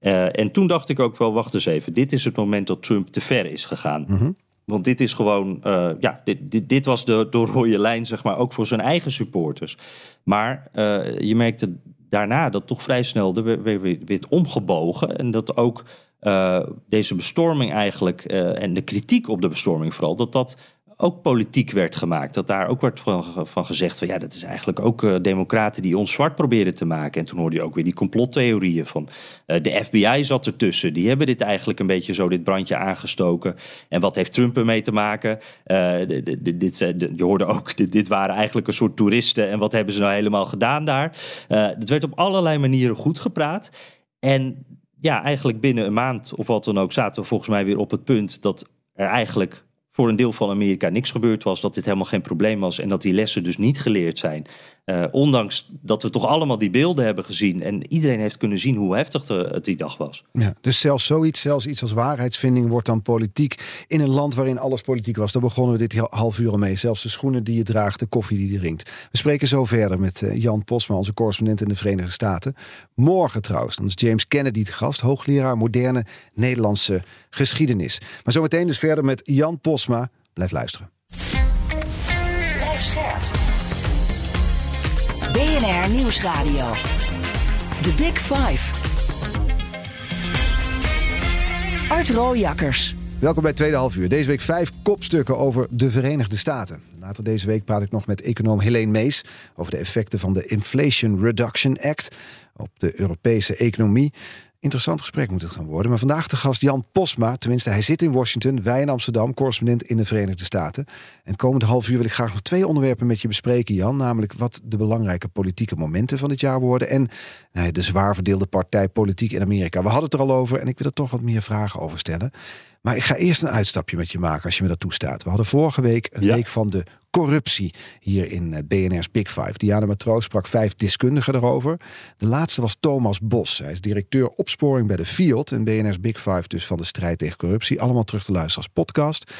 Speaker 3: Uh, en toen dacht ik ook wel, wacht eens even, dit is het moment dat Trump te ver is gegaan.
Speaker 2: Mm -hmm.
Speaker 3: Want dit is gewoon, uh, ja, dit, dit, dit, was de, de rode lijn, zeg maar, ook voor zijn eigen supporters. Maar uh, je merkte daarna dat toch vrij snel er weer, omgebogen. En dat ook uh, deze bestorming eigenlijk, uh, en de kritiek op de bestorming vooral, dat dat ook politiek werd gemaakt. Dat daar ook werd van, gezegd van ja, dat is eigenlijk ook uh, democraten die ons zwart proberen te maken. En toen hoorde je ook weer die complottheorieën van uh, de FBI zat ertussen. Die hebben dit eigenlijk een beetje zo, dit brandje aangestoken. En wat heeft Trump ermee te maken? Uh, dit, je hoorde ook, dit, dit, waren eigenlijk een soort toeristen. En wat hebben ze nou helemaal gedaan daar? het werd op allerlei manieren goed gepraat. En ja, eigenlijk binnen een maand of wat dan ook zaten we volgens mij weer op het punt dat er eigenlijk voor een deel van Amerika niks gebeurd was, dat dit helemaal geen probleem was en dat die lessen dus niet geleerd zijn. Uh, ondanks dat we toch allemaal die beelden hebben gezien en iedereen heeft kunnen zien hoe heftig het die dag was.
Speaker 2: Ja, dus zelfs zoiets, zelfs iets als waarheidsvinding wordt dan politiek in een land waarin alles politiek was. Daar begonnen we dit half uur mee. Zelfs de schoenen die je draagt, de koffie die je drinkt. We spreken zo verder met uh, Jan Posma, onze correspondent in de Verenigde Staten. Morgen trouwens, dan is James Kennedy te gast, hoogleraar moderne Nederlandse geschiedenis. Maar zometeen dus verder met Jan Posma. Blijf luisteren.
Speaker 1: BNR Nieuwsradio. The Big Five. Art Rooijakkers.
Speaker 2: Welkom bij tweede half uur. Deze week vijf kopstukken over de Verenigde Staten. Later deze week praat ik nog met econoom Helene Mees over de effecten van de Inflation Reduction Act op de Europese economie. Interessant gesprek moet het gaan worden. Maar vandaag de gast Jan Posma. Tenminste, hij zit in Washington, wij in Amsterdam, correspondent in de Verenigde Staten. En komende half uur wil ik graag nog twee onderwerpen met je bespreken, Jan. Namelijk wat de belangrijke politieke momenten van dit jaar worden. En nou, de zwaar verdeelde partijpolitiek in Amerika. We hadden het er al over en ik wil er toch wat meer vragen over stellen. Maar ik ga eerst een uitstapje met je maken als je me dat toestaat. We hadden vorige week een ja. week van de corruptie hier in BNR's Big Five. Diana Matroos sprak vijf deskundigen erover. De laatste was Thomas Bos. Hij is directeur opsporing bij de Field en BNR's Big Five dus van de strijd tegen corruptie. Allemaal terug te luisteren als podcast.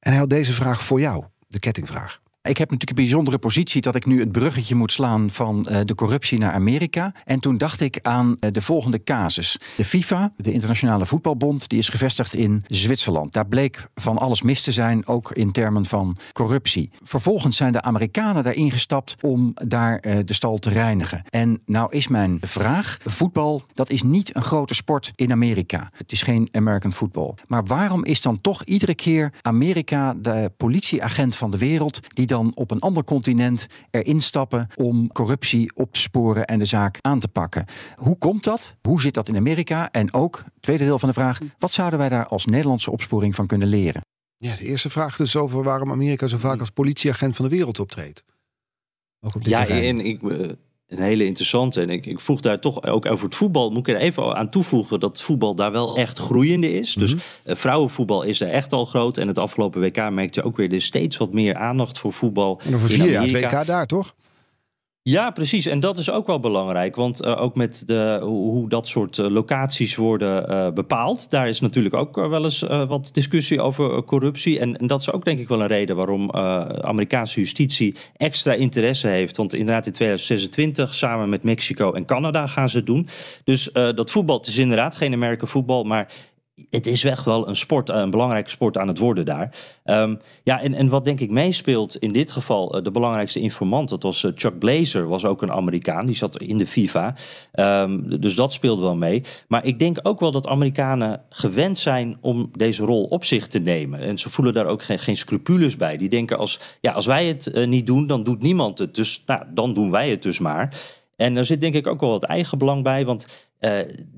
Speaker 2: En hij had deze vraag voor jou, de kettingvraag.
Speaker 4: Ik heb natuurlijk een bijzondere positie dat ik nu het bruggetje moet slaan van uh, de corruptie naar Amerika. En toen dacht ik aan uh, de volgende casus. De FIFA, de Internationale Voetbalbond, die is gevestigd in Zwitserland. Daar bleek van alles mis te zijn, ook in termen van corruptie. Vervolgens zijn de Amerikanen daar ingestapt om daar uh, de stal te reinigen. En nou is mijn vraag: voetbal, dat is niet een grote sport in Amerika. Het is geen American football. Maar waarom is dan toch iedere keer Amerika de politieagent van de wereld die dan op een ander continent erin stappen om corruptie op te sporen en de zaak aan te pakken? Hoe komt dat? Hoe zit dat in Amerika? En ook, tweede deel van de vraag, wat zouden wij daar als Nederlandse opsporing van kunnen leren?
Speaker 2: Ja, de eerste vraag dus over waarom Amerika zo vaak als politieagent van de wereld optreedt.
Speaker 3: Ook op dit ja, terrein. en ik, eh, een hele interessante. En ik, ik voeg daar toch ook over het voetbal. Moet ik er even aan toevoegen dat voetbal daar wel echt groeiende is. Dus uh, vrouwenvoetbal is daar echt al groot. En het afgelopen WK merkte je ook weer er steeds wat meer aandacht voor voetbal.
Speaker 2: En over vier jaar het WK daar toch?
Speaker 3: Ja, precies. En dat is ook wel belangrijk. Want uh, ook met de, hoe dat soort uh, locaties worden uh, bepaald. Daar is natuurlijk ook wel eens wat discussie over corruptie. En, en, dat is ook denk ik wel een reden waarom Amerikaanse justitie extra interesse heeft. Want inderdaad in 2026 samen met Mexico en Canada gaan ze het doen. Dus dat voetbal, het is inderdaad geen American voetbal. Maar het is echt wel een sport, een belangrijke sport aan het worden daar. Um, ja, en, en wat denk ik meespeelt in dit geval, uh, de belangrijkste informant, dat was uh, Chuck Blazer, was ook een Amerikaan, die zat in de FIFA. Um, dus dat speelde wel mee. Maar ik denk ook wel dat Amerikanen gewend zijn om deze rol op zich te nemen. En ze voelen daar ook geen, geen scrupules bij. Die denken als, ja, als wij het niet doen, dan doet niemand het. Dus nou, dan doen wij het dus maar. En er zit denk ik ook wel wat eigen belang bij, want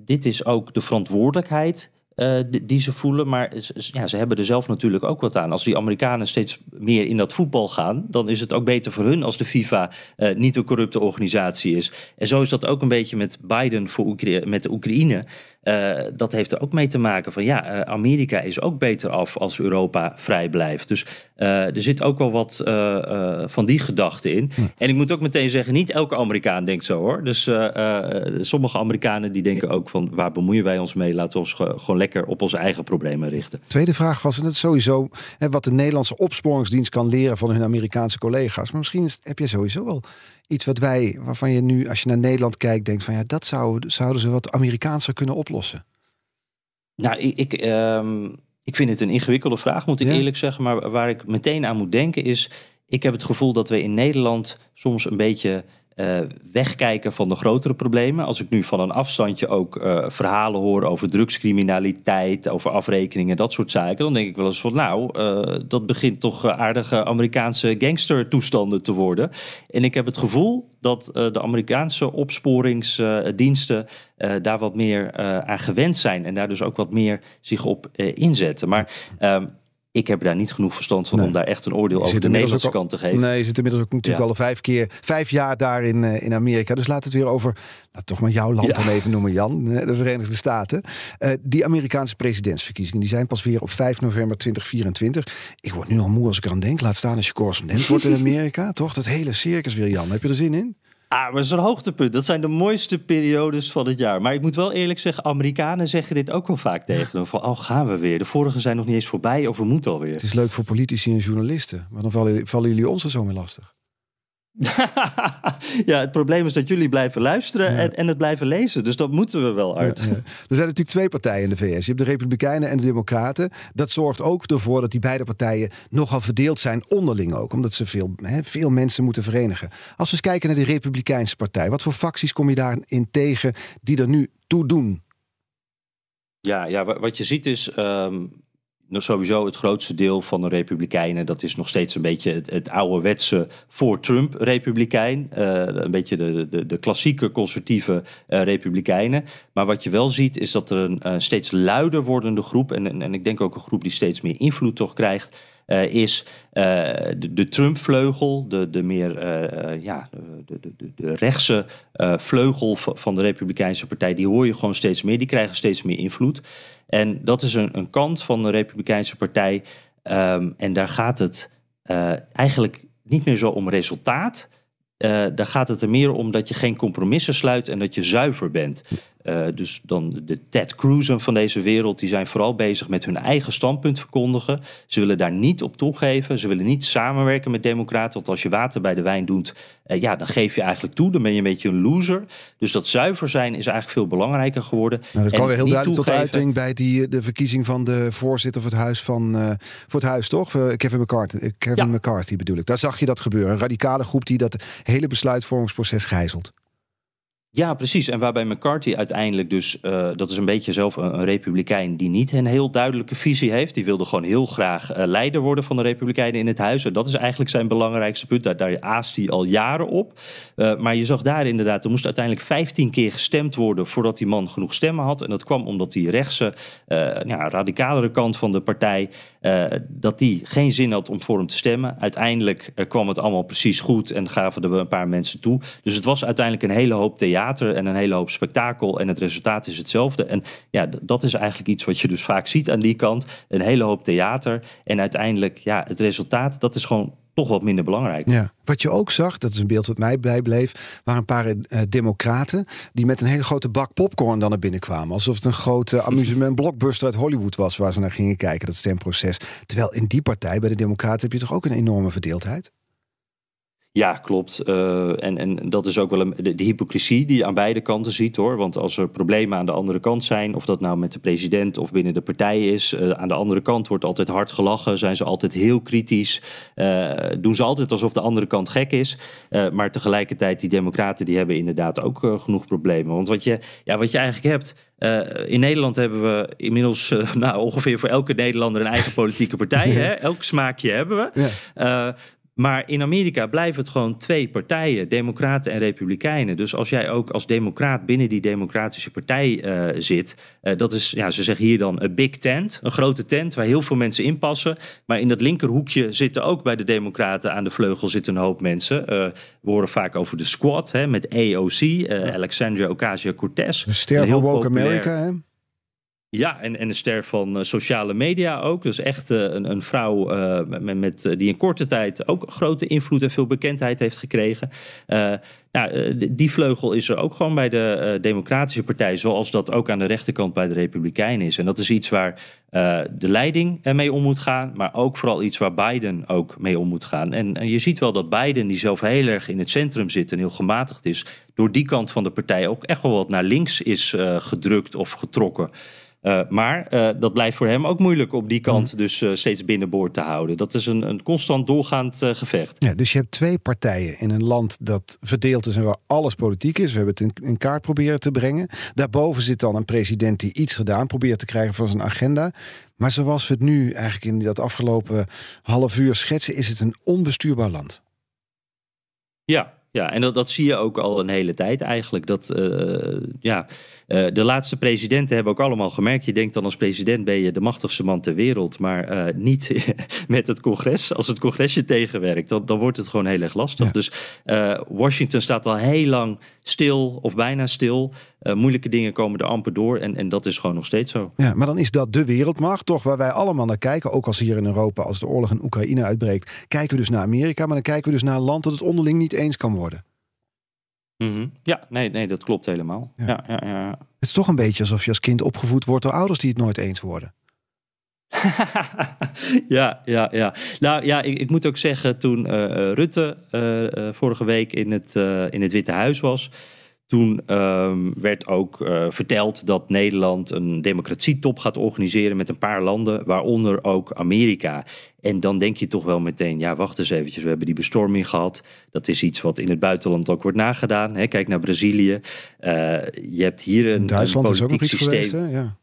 Speaker 3: dit is ook de verantwoordelijkheid uh, die, ze voelen. Maar ja, ze hebben er zelf natuurlijk ook wat aan. Als die Amerikanen steeds meer in dat voetbal gaan, dan is het ook beter voor hun als de FIFA uh, niet een corrupte organisatie is. En zo is dat ook een beetje met Biden voor met de Oekraïne. Uh, dat heeft er ook mee te maken van ja, uh, Amerika is ook beter af als Europa vrij blijft. Dus uh, er zit ook wel wat van die gedachte in. Hm. En ik moet ook meteen zeggen, niet elke Amerikaan denkt zo hoor. Dus sommige Amerikanen die denken ook van waar bemoeien wij ons mee? Laten we ons gewoon lekker op onze eigen problemen richten.
Speaker 2: Tweede vraag was het sowieso hè, wat de Nederlandse opsporingsdienst kan leren van hun Amerikaanse collega's. Maar misschien heb je sowieso wel iets wat wij, waarvan je nu, als je naar Nederland kijkt, denkt van ja, dat zou, zouden ze wat Amerikaanser kunnen oplossen?
Speaker 3: Nou, ik, ik, um, ik vind het een ingewikkelde vraag, moet ik eerlijk zeggen. Maar waar ik meteen aan moet denken is, ik heb het gevoel dat we in Nederland soms een beetje uh, wegkijken van de grotere problemen. Als ik nu van een afstandje ook uh, verhalen hoor over drugscriminaliteit, over afrekeningen, dat soort zaken, dan denk ik wel eens van nou, uh, dat begint toch aardige Amerikaanse gangstertoestanden te worden. En ik heb het gevoel dat de Amerikaanse opsporingsdiensten daar wat meer aan gewend zijn en daar dus ook wat meer zich op inzetten. Maar ehm, ik heb daar niet genoeg verstand van om daar echt een oordeel over de Nederlandse
Speaker 2: al,
Speaker 3: kant te geven.
Speaker 2: Nee, je zit inmiddels ook natuurlijk al vijf keer, vijf jaar daar in, uh, in Amerika. Dus laat het weer over, nou, toch maar jouw land ja. dan even noemen, Jan, de Verenigde Staten. Uh, die Amerikaanse presidentsverkiezingen, die zijn pas weer op 5 november 2024. Ik word nu al moe als ik eraan denk. Laat staan als je correspondent wordt in Amerika, toch? Dat hele circus weer, Jan. Heb je er zin in?
Speaker 3: Ah, maar een hoogtepunt. Dat zijn de mooiste periodes van het jaar. Maar ik moet wel eerlijk zeggen, Amerikanen zeggen dit ook wel vaak tegen me. Van, oh, gaan we weer. De vorige zijn nog niet eens voorbij of we moeten alweer.
Speaker 2: Het is leuk voor politici en journalisten. Maar dan vallen, vallen jullie ons er zo mee lastig.
Speaker 3: ja, het probleem is dat jullie blijven luisteren en, en, het blijven lezen. Dus dat moeten we wel uit. Ja, ja. Er
Speaker 2: zijn natuurlijk twee partijen in de VS. Je hebt de Republikeinen en de Democraten. Dat zorgt ook ervoor dat die beide partijen nogal verdeeld zijn onderling ook. Omdat ze veel, he, veel mensen moeten verenigen. Als we eens kijken naar de Republikeinse partij. Wat voor facties kom je daarin tegen die er nu toe doen?
Speaker 3: Ja, ja wat je ziet is... Um nog sowieso het grootste deel van de Republikeinen, dat is nog steeds een beetje het, het ouderwetse voor Trump-Republikein. Uh, een beetje de, de, de klassieke conservatieve uh, Republikeinen. Maar wat je wel ziet, is dat er een steeds luider wordende groep, en, en, en, ik denk ook een groep die steeds meer invloed toch krijgt, is de, de Trump-vleugel, de, de meer ja, de, de, de rechtse vleugel van de Republikeinse Partij. Die hoor je gewoon steeds meer, die krijgen steeds meer invloed. En dat is een, een kant van de Republikeinse Partij. Um, en daar gaat het eigenlijk niet meer zo om resultaat. Uh, daar gaat het er meer om dat je geen compromissen sluit en dat je zuiver bent. Uh, dus dan de Ted Cruz'en van deze wereld, die zijn vooral bezig met hun eigen standpunt verkondigen. Ze willen daar niet op toegeven. Ze willen niet samenwerken met democraten. Want als je water bij de wijn doet, uh, ja, dan geef je eigenlijk toe. Dan ben je een beetje een loser. Dus dat zuiver zijn is eigenlijk veel belangrijker geworden.
Speaker 2: Nou, dat kwam weer heel duidelijk toegeven... tot uiting bij die, de verkiezing van de voorzitter voor het huis, van, uh, voor het huis toch? Kevin McCarthy, Kevin ja. McCarthy bedoel ik. Daar zag je dat gebeuren. Een radicale groep die dat hele besluitvormingsproces gijzelt.
Speaker 3: Ja, precies. En waarbij McCarthy uiteindelijk dus, uh, dat is een beetje zelf een, republikein die niet een heel duidelijke visie heeft. Die wilde gewoon heel graag uh, leider worden van de republikeinen in het huis. En dat is eigenlijk zijn belangrijkste punt. Daar, aast hij al jaren op. Uh, maar je zag daar inderdaad, er moest uiteindelijk 15 keer gestemd worden voordat die man genoeg stemmen had. En dat kwam omdat die rechtse, ja, radicalere kant van de partij, dat die geen zin had om voor hem te stemmen. Uiteindelijk kwam het allemaal precies goed en gaven er een paar mensen toe. Dus het was uiteindelijk een hele hoop theater theater en een hele hoop spektakel. En het resultaat is hetzelfde. En ja, dat is eigenlijk iets wat je dus vaak ziet aan die kant. Een hele hoop theater. En uiteindelijk, ja, het resultaat, dat is gewoon toch wat minder belangrijk.
Speaker 2: Ja. Wat je ook zag, dat is een beeld wat mij bijbleef, waren een paar uh, democraten die met een hele grote bak popcorn dan naar binnen kwamen. Alsof het een grote amusement blockbuster uit Hollywood was waar ze naar gingen kijken, dat stemproces. Terwijl in die partij, bij de democraten, heb je toch ook een enorme verdeeldheid?
Speaker 3: Ja, klopt. Uh, en, en dat is ook wel een, de, de, hypocrisie die je aan beide kanten ziet hoor. Want als er problemen aan de andere kant zijn, of dat nou met de president of binnen de partij is, uh, aan de andere kant wordt altijd hard gelachen, zijn ze altijd heel kritisch, uh, doen ze altijd alsof de andere kant gek is. maar tegelijkertijd, die democraten die hebben inderdaad ook genoeg problemen. Want wat je, ja, wat je eigenlijk hebt, uh, in Nederland hebben we inmiddels uh, nou, ongeveer voor elke Nederlander een eigen politieke partij. Ja. Hè? Elk smaakje hebben we. Ja. Uh, maar in Amerika blijven het gewoon twee partijen, Democraten en Republikeinen. Dus als jij ook als Democraat binnen die Democratische Partij uh, zit, uh, dat is, ja, ze zeggen hier dan een big tent, een grote tent waar heel veel mensen in passen. Maar in dat linkerhoekje zitten ook bij de Democraten aan de vleugel zitten een hoop mensen. Uh, we horen vaak over de squad hè, met AOC, Alexandria Ocasio-Cortez.
Speaker 2: De ster van Woke America, hè?
Speaker 3: Ja, en, en een ster van uh, sociale media ook. Dus echt uh, een, een, vrouw uh, met, die in korte tijd ook grote invloed en veel bekendheid heeft gekregen. nou, die vleugel is er ook gewoon bij de Democratische Partij, zoals dat ook aan de rechterkant bij de Republikeinen is. En dat is iets waar de leiding ermee om moet gaan, maar ook vooral iets waar Biden ook mee om moet gaan. En, en je ziet wel dat Biden, die zelf heel erg in het centrum zit en heel gematigd is, door die kant van de partij ook echt wel wat naar links is gedrukt of getrokken. Uh, maar uh, dat blijft voor hem ook moeilijk op die kant, mm. dus uh, steeds binnenboord te houden. Dat is een, een constant doorgaand gevecht.
Speaker 2: Ja, dus je hebt twee partijen in een land dat verdeeld is en waar alles politiek is. We hebben het in, in kaart proberen te brengen. Daarboven zit dan een president die iets gedaan probeert te krijgen van zijn agenda. Maar zoals we het nu eigenlijk in dat afgelopen half uur schetsen, is het een onbestuurbaar land.
Speaker 3: Ja, ja, en dat, dat zie je ook al een hele tijd eigenlijk. Dat, uh, ja, uh, de laatste presidenten hebben ook allemaal gemerkt. Je denkt dan als president ben je de machtigste man ter wereld. Maar uh, niet met het congres. Als het congres je tegenwerkt, dan, dan wordt het gewoon heel erg lastig. Ja. Dus Washington staat al heel lang stil of bijna stil. Moeilijke dingen komen er amper door. En, en dat is gewoon nog steeds zo.
Speaker 2: Ja, maar dan is dat de wereldmacht, toch? Waar wij allemaal naar kijken. Ook als hier in Europa, als de oorlog in Oekraïne uitbreekt. Kijken we dus naar Amerika. Maar dan kijken we dus naar een land dat het onderling niet eens kan worden.
Speaker 3: Mm -hmm. Ja, nee, nee, dat klopt helemaal. Ja. Ja, ja, ja.
Speaker 2: Het is toch een beetje alsof je als kind opgevoed wordt door ouders die het nooit eens worden.
Speaker 3: ja, ja, ja. Nou ja, ik, ik moet ook zeggen, toen uh, Rutte uh, uh, vorige week in het, in het Witte Huis was, toen um, werd ook uh, verteld dat Nederland een democratietop gaat organiseren met een paar landen, waaronder ook Amerika. En dan denk je toch wel meteen, ja, wacht eens eventjes, we hebben die bestorming gehad. Dat is iets wat in het buitenland ook wordt nagedaan. Hè? Kijk naar Brazilië. Uh, je hebt hier een,
Speaker 2: Duitsland
Speaker 3: een
Speaker 2: is ook nog iets systeem. geweest, hè? Ja.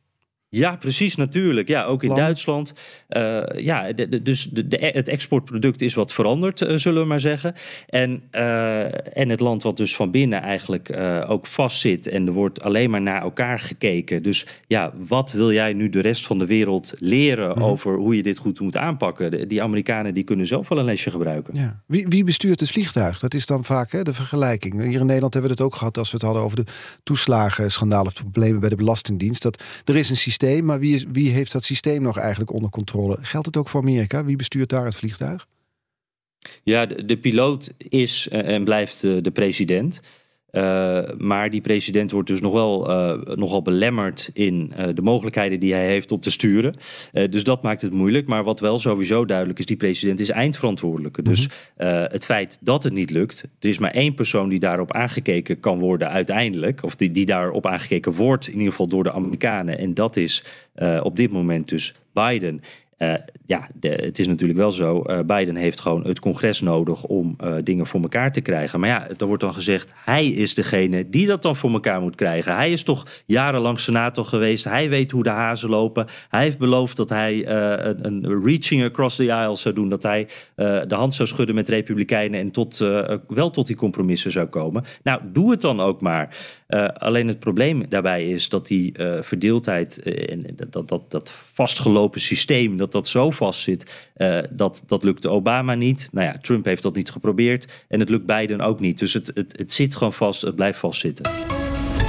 Speaker 3: Ja, precies, natuurlijk. Ja, ook in Land. Duitsland. Uh, ja, de, de, dus de, de, het exportproduct is wat veranderd, uh, zullen we maar zeggen. En, uh, en het land wat dus van binnen eigenlijk ook vastzit en er wordt alleen maar naar elkaar gekeken. Dus ja, wat wil jij nu de rest van de wereld leren mm. over hoe je dit goed moet aanpakken? Die Amerikanen die kunnen zelf wel een lesje gebruiken.
Speaker 2: Ja. Wie, wie bestuurt het vliegtuig? Dat is dan vaak hè, de vergelijking. Hier in Nederland hebben we het ook gehad als we het hadden over de toeslagen, schandaal of de problemen bij de Belastingdienst. Dat er is een systeem systeem, maar wie, wie heeft dat systeem nog eigenlijk onder controle? Geldt het ook voor Amerika? Wie bestuurt daar het vliegtuig?
Speaker 3: Ja, de, piloot is en blijft de, de president. Maar die president wordt dus nog wel nogal belemmerd in de mogelijkheden die hij heeft om te sturen. dus dat maakt het moeilijk. Maar wat wel sowieso duidelijk is, die president is eindverantwoordelijke. Dus mhm. het feit dat het niet lukt, er is maar één persoon die daarop aangekeken kan worden uiteindelijk. Of die, die daarop aangekeken wordt, in ieder geval door de Amerikanen. En dat is op dit moment dus Biden. Uh, ja, het is natuurlijk wel zo. Uh, Biden heeft gewoon het congres nodig om uh, dingen voor elkaar te krijgen. Maar ja, er wordt dan gezegd, hij is degene die dat dan voor elkaar moet krijgen. Hij is toch jarenlang senator geweest. Hij weet hoe de hazen lopen. Hij heeft beloofd dat hij een, een, reaching across the aisle zou doen. Dat hij de hand zou schudden met republikeinen en tot, wel tot die compromissen zou komen. Nou, doe het dan ook maar. Alleen het probleem daarbij is dat die verdeeldheid en dat, dat, dat vastgelopen systeem dat dat zo vast zit, dat, dat lukte Obama niet. Nou ja, Trump heeft dat niet geprobeerd en het lukt Biden ook niet. Dus het, het, het zit gewoon vast, het blijft vastzitten.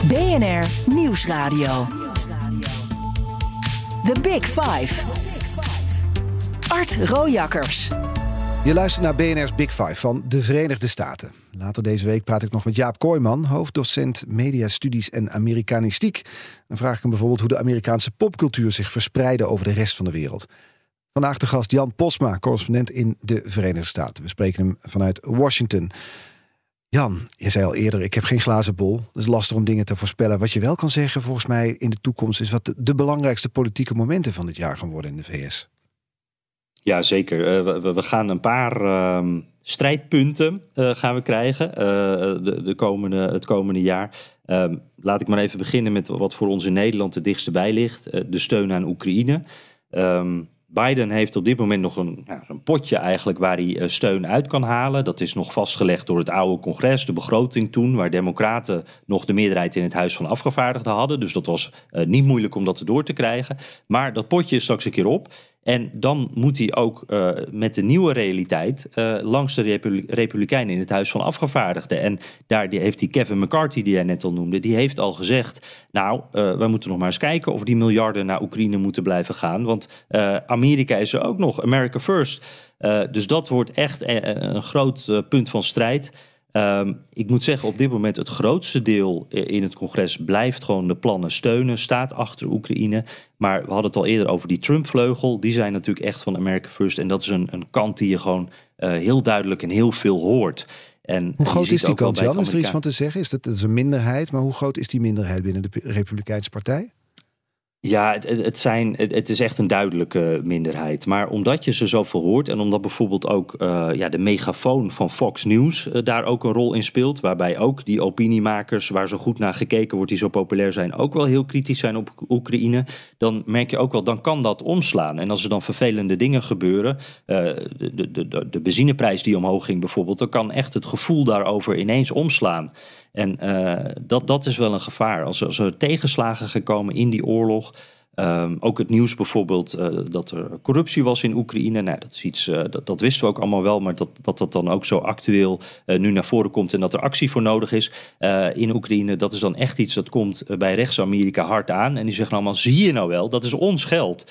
Speaker 1: BNR Nieuwsradio. The Big Five. Art Rojakkers.
Speaker 2: Je luistert naar BNR's Big Five van de Verenigde Staten. Later deze week praat ik nog met Jaap Kooijman, hoofddocent mediastudies en Amerikanistiek. Dan vraag ik hem bijvoorbeeld hoe de Amerikaanse popcultuur zich verspreidde over de rest van de wereld. Vandaag de gast Jan Posma, correspondent in de Verenigde Staten. We spreken hem vanuit Washington. Jan, je zei al eerder, ik heb geen glazen bol. Het is lastig om dingen te voorspellen. Wat je wel kan zeggen, volgens mij in de toekomst, is wat de, belangrijkste politieke momenten van dit jaar gaan worden in de VS.
Speaker 3: Ja, zeker. Uh, we, gaan een paar uh, strijdpunten uh, gaan we krijgen uh, de, de, komende, het komende jaar. Ehm, laat ik maar even beginnen met wat voor ons in Nederland het dichtst bij ligt. de steun aan Oekraïne. Um, Biden heeft op dit moment nog een, een potje eigenlijk waar hij steun uit kan halen. Dat is nog vastgelegd door het oude congres, de begroting toen, waar democraten nog de meerderheid in het Huis van Afgevaardigden hadden. Dus dat was niet moeilijk om dat door te krijgen. Maar dat potje is straks een keer op. En dan moet hij ook uh, met de nieuwe realiteit uh, langs de Republikeinen in het Huis van Afgevaardigden. En daar die heeft die Kevin McCarthy, die jij net al noemde, die heeft al gezegd: Nou, uh, we moeten nog maar eens kijken of die miljarden naar Oekraïne moeten blijven gaan. Want Amerika is er ook nog, America First. dus dat wordt echt een groot punt van strijd. Um, ik moet zeggen, op dit moment het grootste deel in het congres blijft gewoon de plannen steunen, staat achter Oekraïne. Maar we hadden het al eerder over die Trump-vleugel. Die zijn natuurlijk echt van America First. En dat is een, een kant die je gewoon uh, heel duidelijk en heel veel hoort. En,
Speaker 2: hoe groot is die kant, Jan? Is er iets van te zeggen? Is dat, dat is een minderheid, maar hoe groot is die minderheid binnen de Republikeinse Partij?
Speaker 3: Ja, het, zijn, het, is echt een duidelijke minderheid. Maar omdat je ze zoveel hoort en omdat bijvoorbeeld ook uh, ja, de megafoon van Fox News uh, daar ook een rol in speelt, waarbij ook die opiniemakers waar zo goed naar gekeken wordt, die zo populair zijn, ook wel heel kritisch zijn op Oekraïne, dan merk je ook wel, dan kan dat omslaan. En als er dan vervelende dingen gebeuren, uh, de, de, de, de benzineprijs die omhoog ging bijvoorbeeld, dan kan echt het gevoel daarover ineens omslaan. En uh, dat, dat is wel een gevaar. Als, als er tegenslagen gekomen in die oorlog, Um, ook het nieuws bijvoorbeeld uh, dat er corruptie was in Oekraïne. Nou, dat, is iets, uh, dat, dat, wisten we ook allemaal wel, maar dat dat, dat dan ook zo actueel uh, nu naar voren komt en dat er actie voor nodig is in Oekraïne, dat is dan echt iets dat komt bij rechts-Amerika hard aan. En die zeggen allemaal, zie je nou wel, dat is ons geld.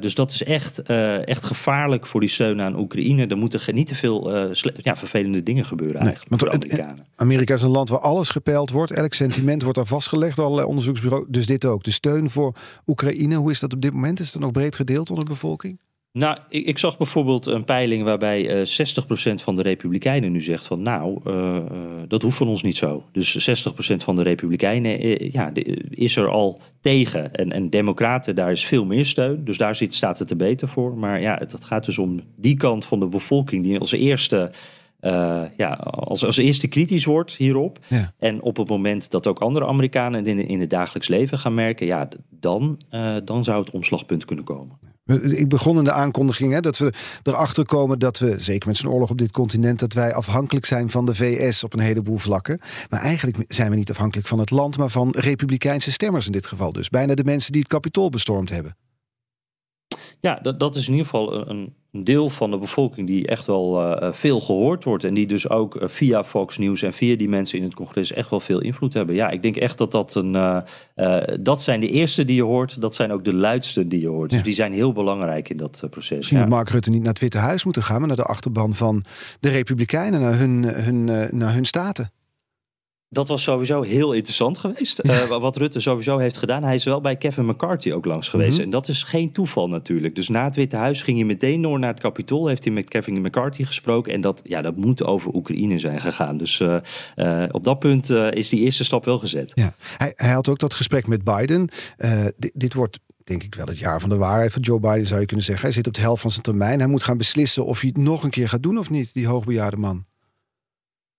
Speaker 3: dus dat is echt, echt gevaarlijk voor die steun aan Oekraïne. Er moeten niet te veel ja, vervelende dingen gebeuren nee, eigenlijk. Amerikanen.
Speaker 2: Amerika is een land waar alles gepeild wordt, elk sentiment wordt daar vastgelegd door allerlei onderzoeksbureaus. Dus dit ook, de steun voor Oekraïne hoe is dat op dit moment? Is het nog breed gedeeld onder de bevolking?
Speaker 3: Nou, ik, ik, zag bijvoorbeeld een peiling waarbij uh, eh, 60% van de Republikeinen nu zegt van nou, uh, dat hoeft van ons niet zo. Dus 60% van de Republikeinen ja, is er al tegen. En, en Democraten, daar is veel meer steun. Dus daar zit, staat het er beter voor. Maar ja, het, het gaat dus om die kant van de bevolking die als eerste uh, ja, als, als eerste kritisch wordt hierop. Ja. En op het moment dat ook andere Amerikanen in, in het dagelijks leven gaan merken, ja, dan, uh, dan zou het omslagpunt kunnen komen.
Speaker 2: Ik begon in de aankondiging hè, dat we erachter komen dat we, zeker met zo'n oorlog op dit continent, dat wij afhankelijk zijn van de VS op een heleboel vlakken. Maar eigenlijk zijn we niet afhankelijk van het land, maar van republikeinse stemmers in dit geval. Dus bijna de mensen die het kapitool bestormd hebben.
Speaker 3: Ja, dat, dat is in ieder geval een, een deel van de bevolking die echt wel uh, veel gehoord wordt. En die dus ook uh, via Fox News en via die mensen in het congres echt wel veel invloed hebben. Ja, ik denk echt dat dat een. Uh, dat zijn de eerste die je hoort. Dat zijn ook de luidste die je hoort. Dus die zijn heel belangrijk in dat proces.
Speaker 2: Misschien ja. Mark Rutte niet naar het Witte Huis moeten gaan, maar naar de achterban van de Republikeinen, naar hun, hun, naar hun staten.
Speaker 3: Dat was sowieso heel interessant geweest. Uh, wat Rutte sowieso heeft gedaan. Hij is wel bij Kevin McCarthy ook langs geweest. Mhm. En dat is geen toeval natuurlijk. Dus na het Witte Huis ging hij meteen door naar het Capitool. Heeft hij met Kevin McCarthy gesproken. En dat, ja, dat moet over Oekraïne zijn gegaan. Dus uh, uh, op dat punt is die eerste stap wel gezet.
Speaker 2: Ja. Hij, hij had ook dat gesprek met Biden. Dit, dit wordt denk ik wel het jaar van de waarheid van Joe Biden zou je kunnen zeggen. Hij zit op de helft van zijn termijn. Hij moet gaan beslissen of hij het nog een keer gaat doen of niet, die hoogbejaarde man.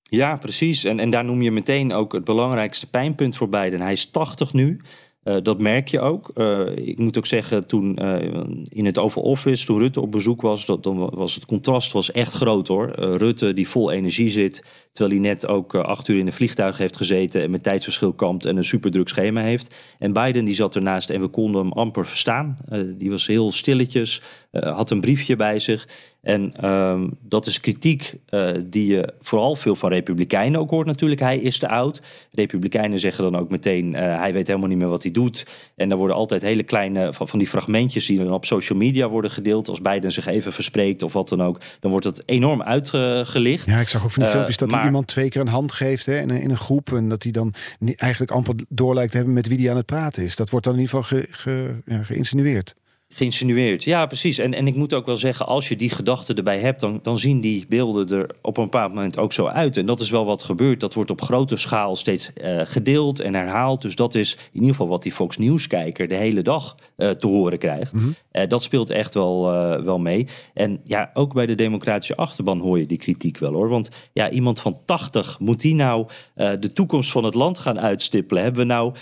Speaker 3: Ja, precies. En, en daar noem je meteen ook het belangrijkste pijnpunt voor Biden. Hij is 80 nu. Uh, dat merk je ook. Uh, ik moet ook zeggen, toen uh, in het Oval Office, toen Rutte op bezoek was, dat, was het contrast was echt groot hoor. Rutte die vol energie zit, terwijl hij net ook acht uur in een vliegtuig heeft gezeten en met tijdsverschil kampt en een superdruk schema heeft. En Biden die zat ernaast en we konden hem amper verstaan. die was heel stilletjes, had een briefje bij zich. En um, dat is kritiek uh, die je vooral veel van Republikeinen ook hoort natuurlijk. Hij is te oud. Republikeinen zeggen dan ook meteen, uh, hij weet helemaal niet meer wat hij doet. En er worden altijd hele kleine van, van die fragmentjes die dan op social media worden gedeeld. Als Biden zich even verspreekt of wat dan ook. Dan wordt dat enorm uitgelicht.
Speaker 2: Ja, ik zag ook van die uh, filmpjes dat maar... hij iemand twee keer een hand geeft hè, in, een, in een groep. En dat hij dan eigenlijk amper door lijkt te hebben met wie hij aan het praten is. Dat wordt dan in ieder geval ge, ge, ja, geïnsinueerd
Speaker 3: geïnsinueerd. Ja, precies. En, en ik moet ook wel zeggen, als je die gedachten erbij hebt, dan, dan zien die beelden er op een bepaald moment ook zo uit. En dat is wel wat gebeurt. Dat wordt op grote schaal steeds uh, gedeeld en herhaald. Dus dat is in ieder geval wat die Fox News-kijker de hele dag uh, te horen krijgt. Mm -hmm. uh, dat speelt echt wel, wel mee. En ja, ook bij de democratische achterban hoor je die kritiek wel hoor. Want ja, iemand van 80, moet die nou de toekomst van het land gaan uitstippelen? Hebben we nou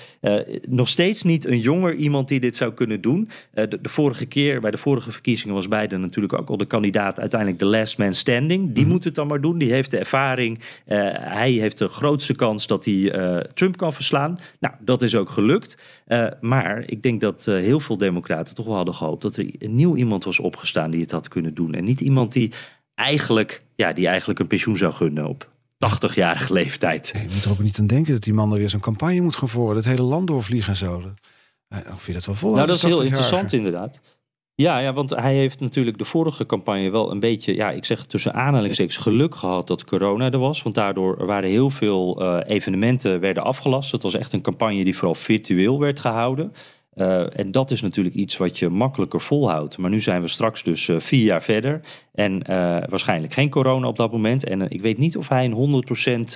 Speaker 3: nog steeds niet een jonger iemand die dit zou kunnen doen? de, de vorige keer, bij de vorige verkiezingen, was Biden natuurlijk ook al de kandidaat, uiteindelijk de last man standing. Die mm moet het dan maar doen. Die heeft de ervaring. Uh, hij heeft de grootste kans dat hij uh, Trump kan verslaan. Nou, dat is ook gelukt. Uh, maar ik denk dat heel veel Democraten toch wel hadden gehoopt dat er een nieuw iemand was opgestaan die het had kunnen doen. En niet iemand die eigenlijk, ja, die eigenlijk een pensioen zou gunnen op 80-jarige leeftijd.
Speaker 2: je moet er ook niet aan denken dat die man er weer zo'n campagne moet gaan voeren. Het hele land doorvliegen en zo. Of je dat wel vol?
Speaker 3: Nou, dat is heel interessant inderdaad. Ja, ja, want hij heeft natuurlijk de vorige campagne wel een beetje, ja, ik zeg tussen aanhalingstekens, geluk gehad dat corona er was. Want daardoor waren heel veel uh, evenementen werden afgelast. Het was echt een campagne die vooral virtueel werd gehouden. Uh, en dat is natuurlijk iets wat je makkelijker volhoudt. Maar nu zijn we straks dus uh, vier jaar verder. En uh, waarschijnlijk geen corona op dat moment. En ik weet niet of hij een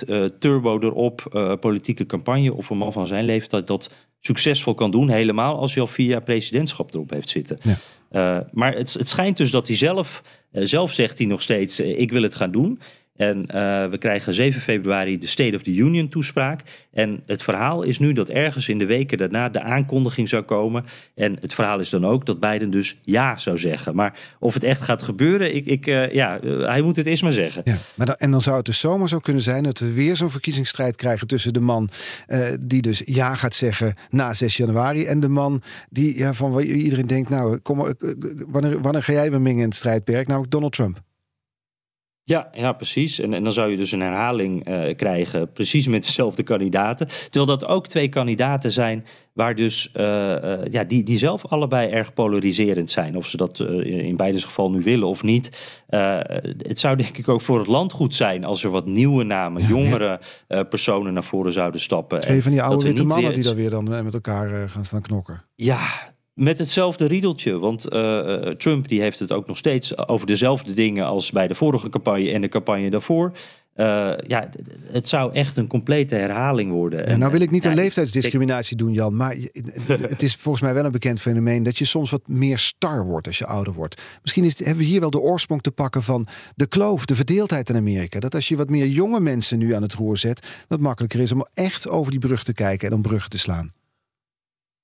Speaker 3: 100% turbo erop politieke campagne... of een man van zijn leeftijd dat succesvol kan doen. Helemaal als hij al vier jaar presidentschap erop heeft zitten. Ja. Maar het, het, schijnt dus dat hij zelf, zelf zegt hij nog steeds, ik wil het gaan doen. En uh, we krijgen 7 februari de State of the Union toespraak. En het verhaal is nu dat ergens in de weken daarna de aankondiging zou komen. En het verhaal is dan ook dat Biden dus ja zou zeggen. Maar of het echt gaat gebeuren, ik, ik, uh, ja, uh, hij moet het eerst maar zeggen.
Speaker 2: Ja, maar dan, en dan zou het dus zomaar zo kunnen zijn dat we weer zo'n verkiezingsstrijd krijgen tussen de man die dus ja gaat zeggen na 6 januari. En de man die ja, van iedereen denkt, nou, kom, wanneer, wanneer ga jij weer mengen in het strijdperk? Nou, Donald Trump.
Speaker 3: Ja, ja precies. En, en dan zou je dus een herhaling uh, krijgen, precies met dezelfde kandidaten. Terwijl dat ook twee kandidaten zijn waar dus, uh, uh, ja, die, die zelf allebei erg polariserend zijn. Of ze dat in beide geval nu willen of niet. het zou denk ik ook voor het land goed zijn als er wat nieuwe namen, ja, jongere ja. personen naar voren zouden stappen.
Speaker 2: Twee van die oude witte mannen weer... die daar weer dan met elkaar gaan staan knokken.
Speaker 3: Ja, met hetzelfde riedeltje, want uh, Trump die heeft het ook nog steeds over dezelfde dingen als bij de vorige campagne en de campagne daarvoor. Uh, ja, het zou echt een complete herhaling worden.
Speaker 2: Ja, nou wil ik niet een leeftijdsdiscriminatie doen, Jan, maar het is volgens mij wel een bekend fenomeen dat je soms wat meer star wordt als je ouder wordt. Misschien is, hebben we hier wel de oorsprong te pakken van de kloof, de verdeeldheid in Amerika. Dat als je wat meer jonge mensen nu aan het roer zet, dat makkelijker is om echt over die brug te kijken en om bruggen te slaan.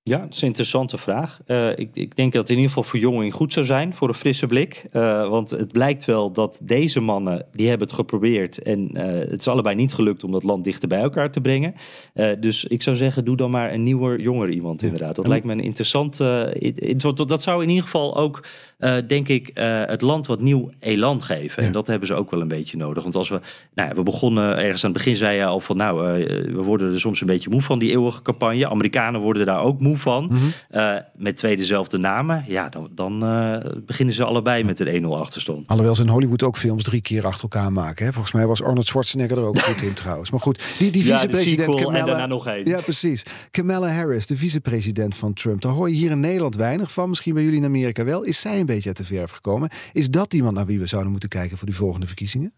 Speaker 3: Ja, dat is een interessante vraag. Uh, ik, ik, denk dat het in ieder geval verjonging goed zou zijn voor een frisse blik. Uh, want het blijkt wel dat deze mannen, die hebben het geprobeerd. En uh, het is allebei niet gelukt om dat land dichter bij elkaar te brengen. dus ik zou zeggen, doe dan maar een nieuwer, jonger iemand inderdaad. Dat lijkt me een interessant... dat zou in ieder geval ook, denk ik, het land wat nieuw elan geven. Ja. En dat hebben ze ook wel een beetje nodig. Want als we... Nou, we begonnen ergens aan het begin, zei je al van... Nou, we worden er soms een beetje moe van die eeuwige campagne. Amerikanen worden daar ook moe moe van. Eh, met twee dezelfde namen, ja, dan, dan eh, beginnen ze allebei met een 1-0 achterstand.
Speaker 2: Alhoewel ze in Hollywood ook films drie keer achter elkaar maken. Hè? Volgens mij was Arnold Schwarzenegger er ook goed in trouwens. Maar goed, die, die
Speaker 3: Ja, de
Speaker 2: vicepresident
Speaker 3: en
Speaker 2: Kamala...
Speaker 3: daarna nog één.
Speaker 2: Ja, precies. Kamala Harris, de vicepresident van Trump. Daar hoor je hier in Nederland weinig van. Misschien bij jullie in Amerika wel. Is zij een beetje uit de verf gekomen? Is dat iemand naar wie we zouden moeten kijken voor die volgende verkiezingen?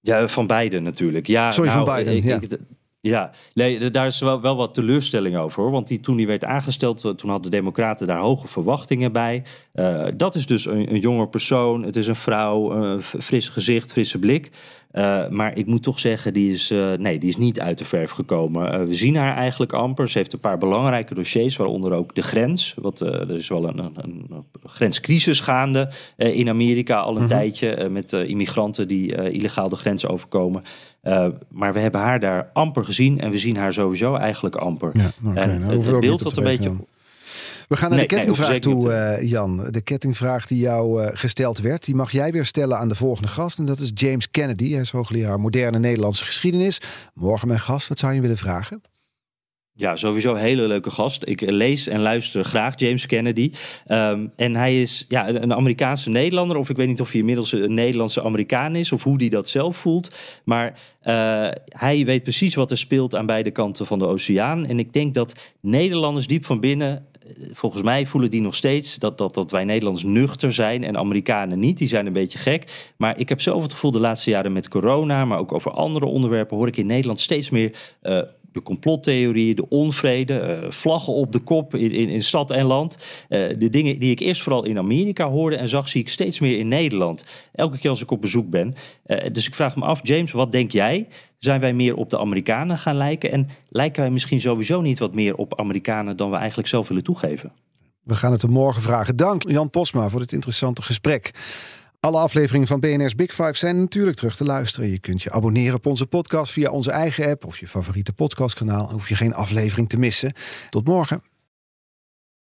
Speaker 3: Ja, van beide natuurlijk. Ja,
Speaker 2: Sorry, van
Speaker 3: nou,
Speaker 2: ja.
Speaker 3: ik- ja, nee, daar is wel, wel wat teleurstelling over. Hoor. Want die, toen hij werd aangesteld, eh, toen hadden de Democraten daar hoge verwachtingen bij. Eh, dat is dus een, een jonger persoon. Het is een vrouw, een f- fris gezicht, frisse blik. Eh, maar ik moet toch zeggen, die is, eh, nee, die is niet uit de verf gekomen. Eh, we zien haar eigenlijk amper. Ze heeft een paar belangrijke dossiers, waaronder ook de grens. Want eh, er is wel een, een, een grenscrisis gaande eh, in Amerika al een tijdje. eh, met eh, immigranten die eh, illegaal de grens overkomen. Eh, maar we hebben haar daar amper gezien en we zien haar sowieso eigenlijk amper.
Speaker 2: Ja,
Speaker 3: En
Speaker 2: nou,
Speaker 3: het- beeld
Speaker 2: te
Speaker 3: een beetje.
Speaker 2: We gaan naar
Speaker 3: Nee,
Speaker 2: de kettingvraag toe, eh, Jan. De kettingvraag die jou eh, gesteld werd, die mag jij weer stellen aan de volgende gast. En dat is James Kennedy. Hij is hoogleraar moderne Nederlandse geschiedenis. Morgen mijn gast. Wat zou je willen vragen?
Speaker 3: Ja, sowieso een hele leuke gast. Ik lees en luister graag James Kennedy. Ehm, en hij is ja, een Amerikaanse Nederlander. Of ik weet niet of hij inmiddels een Nederlandse Amerikaan is. Of hoe hij dat zelf voelt. Maar eh, hij weet precies wat er speelt aan beide kanten van de oceaan. En ik denk dat Nederlanders diep van binnen eh, volgens mij voelen die nog steeds dat, dat, dat wij Nederlanders nuchter zijn en Amerikanen niet. Die zijn een beetje gek. Maar ik heb zelf het gevoel de laatste jaren met corona, maar ook over andere onderwerpen, hoor ik in Nederland steeds meer. eh, de complottheorieën, de onvrede, eh, vlaggen op de kop in, in, in stad en land. Eh, de dingen die ik eerst vooral in Amerika hoorde en zag, zie ik steeds meer in Nederland. Elke keer als ik op bezoek ben. Eh, dus ik vraag me af, James, wat denk jij? Zijn wij meer op de Amerikanen gaan lijken? En lijken wij misschien sowieso niet wat meer op Amerikanen dan we eigenlijk zelf willen toegeven?
Speaker 2: We gaan het er morgen vragen. Dank Jan Posma voor dit interessante gesprek. Alle afleveringen van BNR's Big Five zijn natuurlijk terug te luisteren. Je kunt je abonneren op onze podcast via onze eigen app of je favoriete podcastkanaal. Dan hoef je geen aflevering te missen. Tot morgen.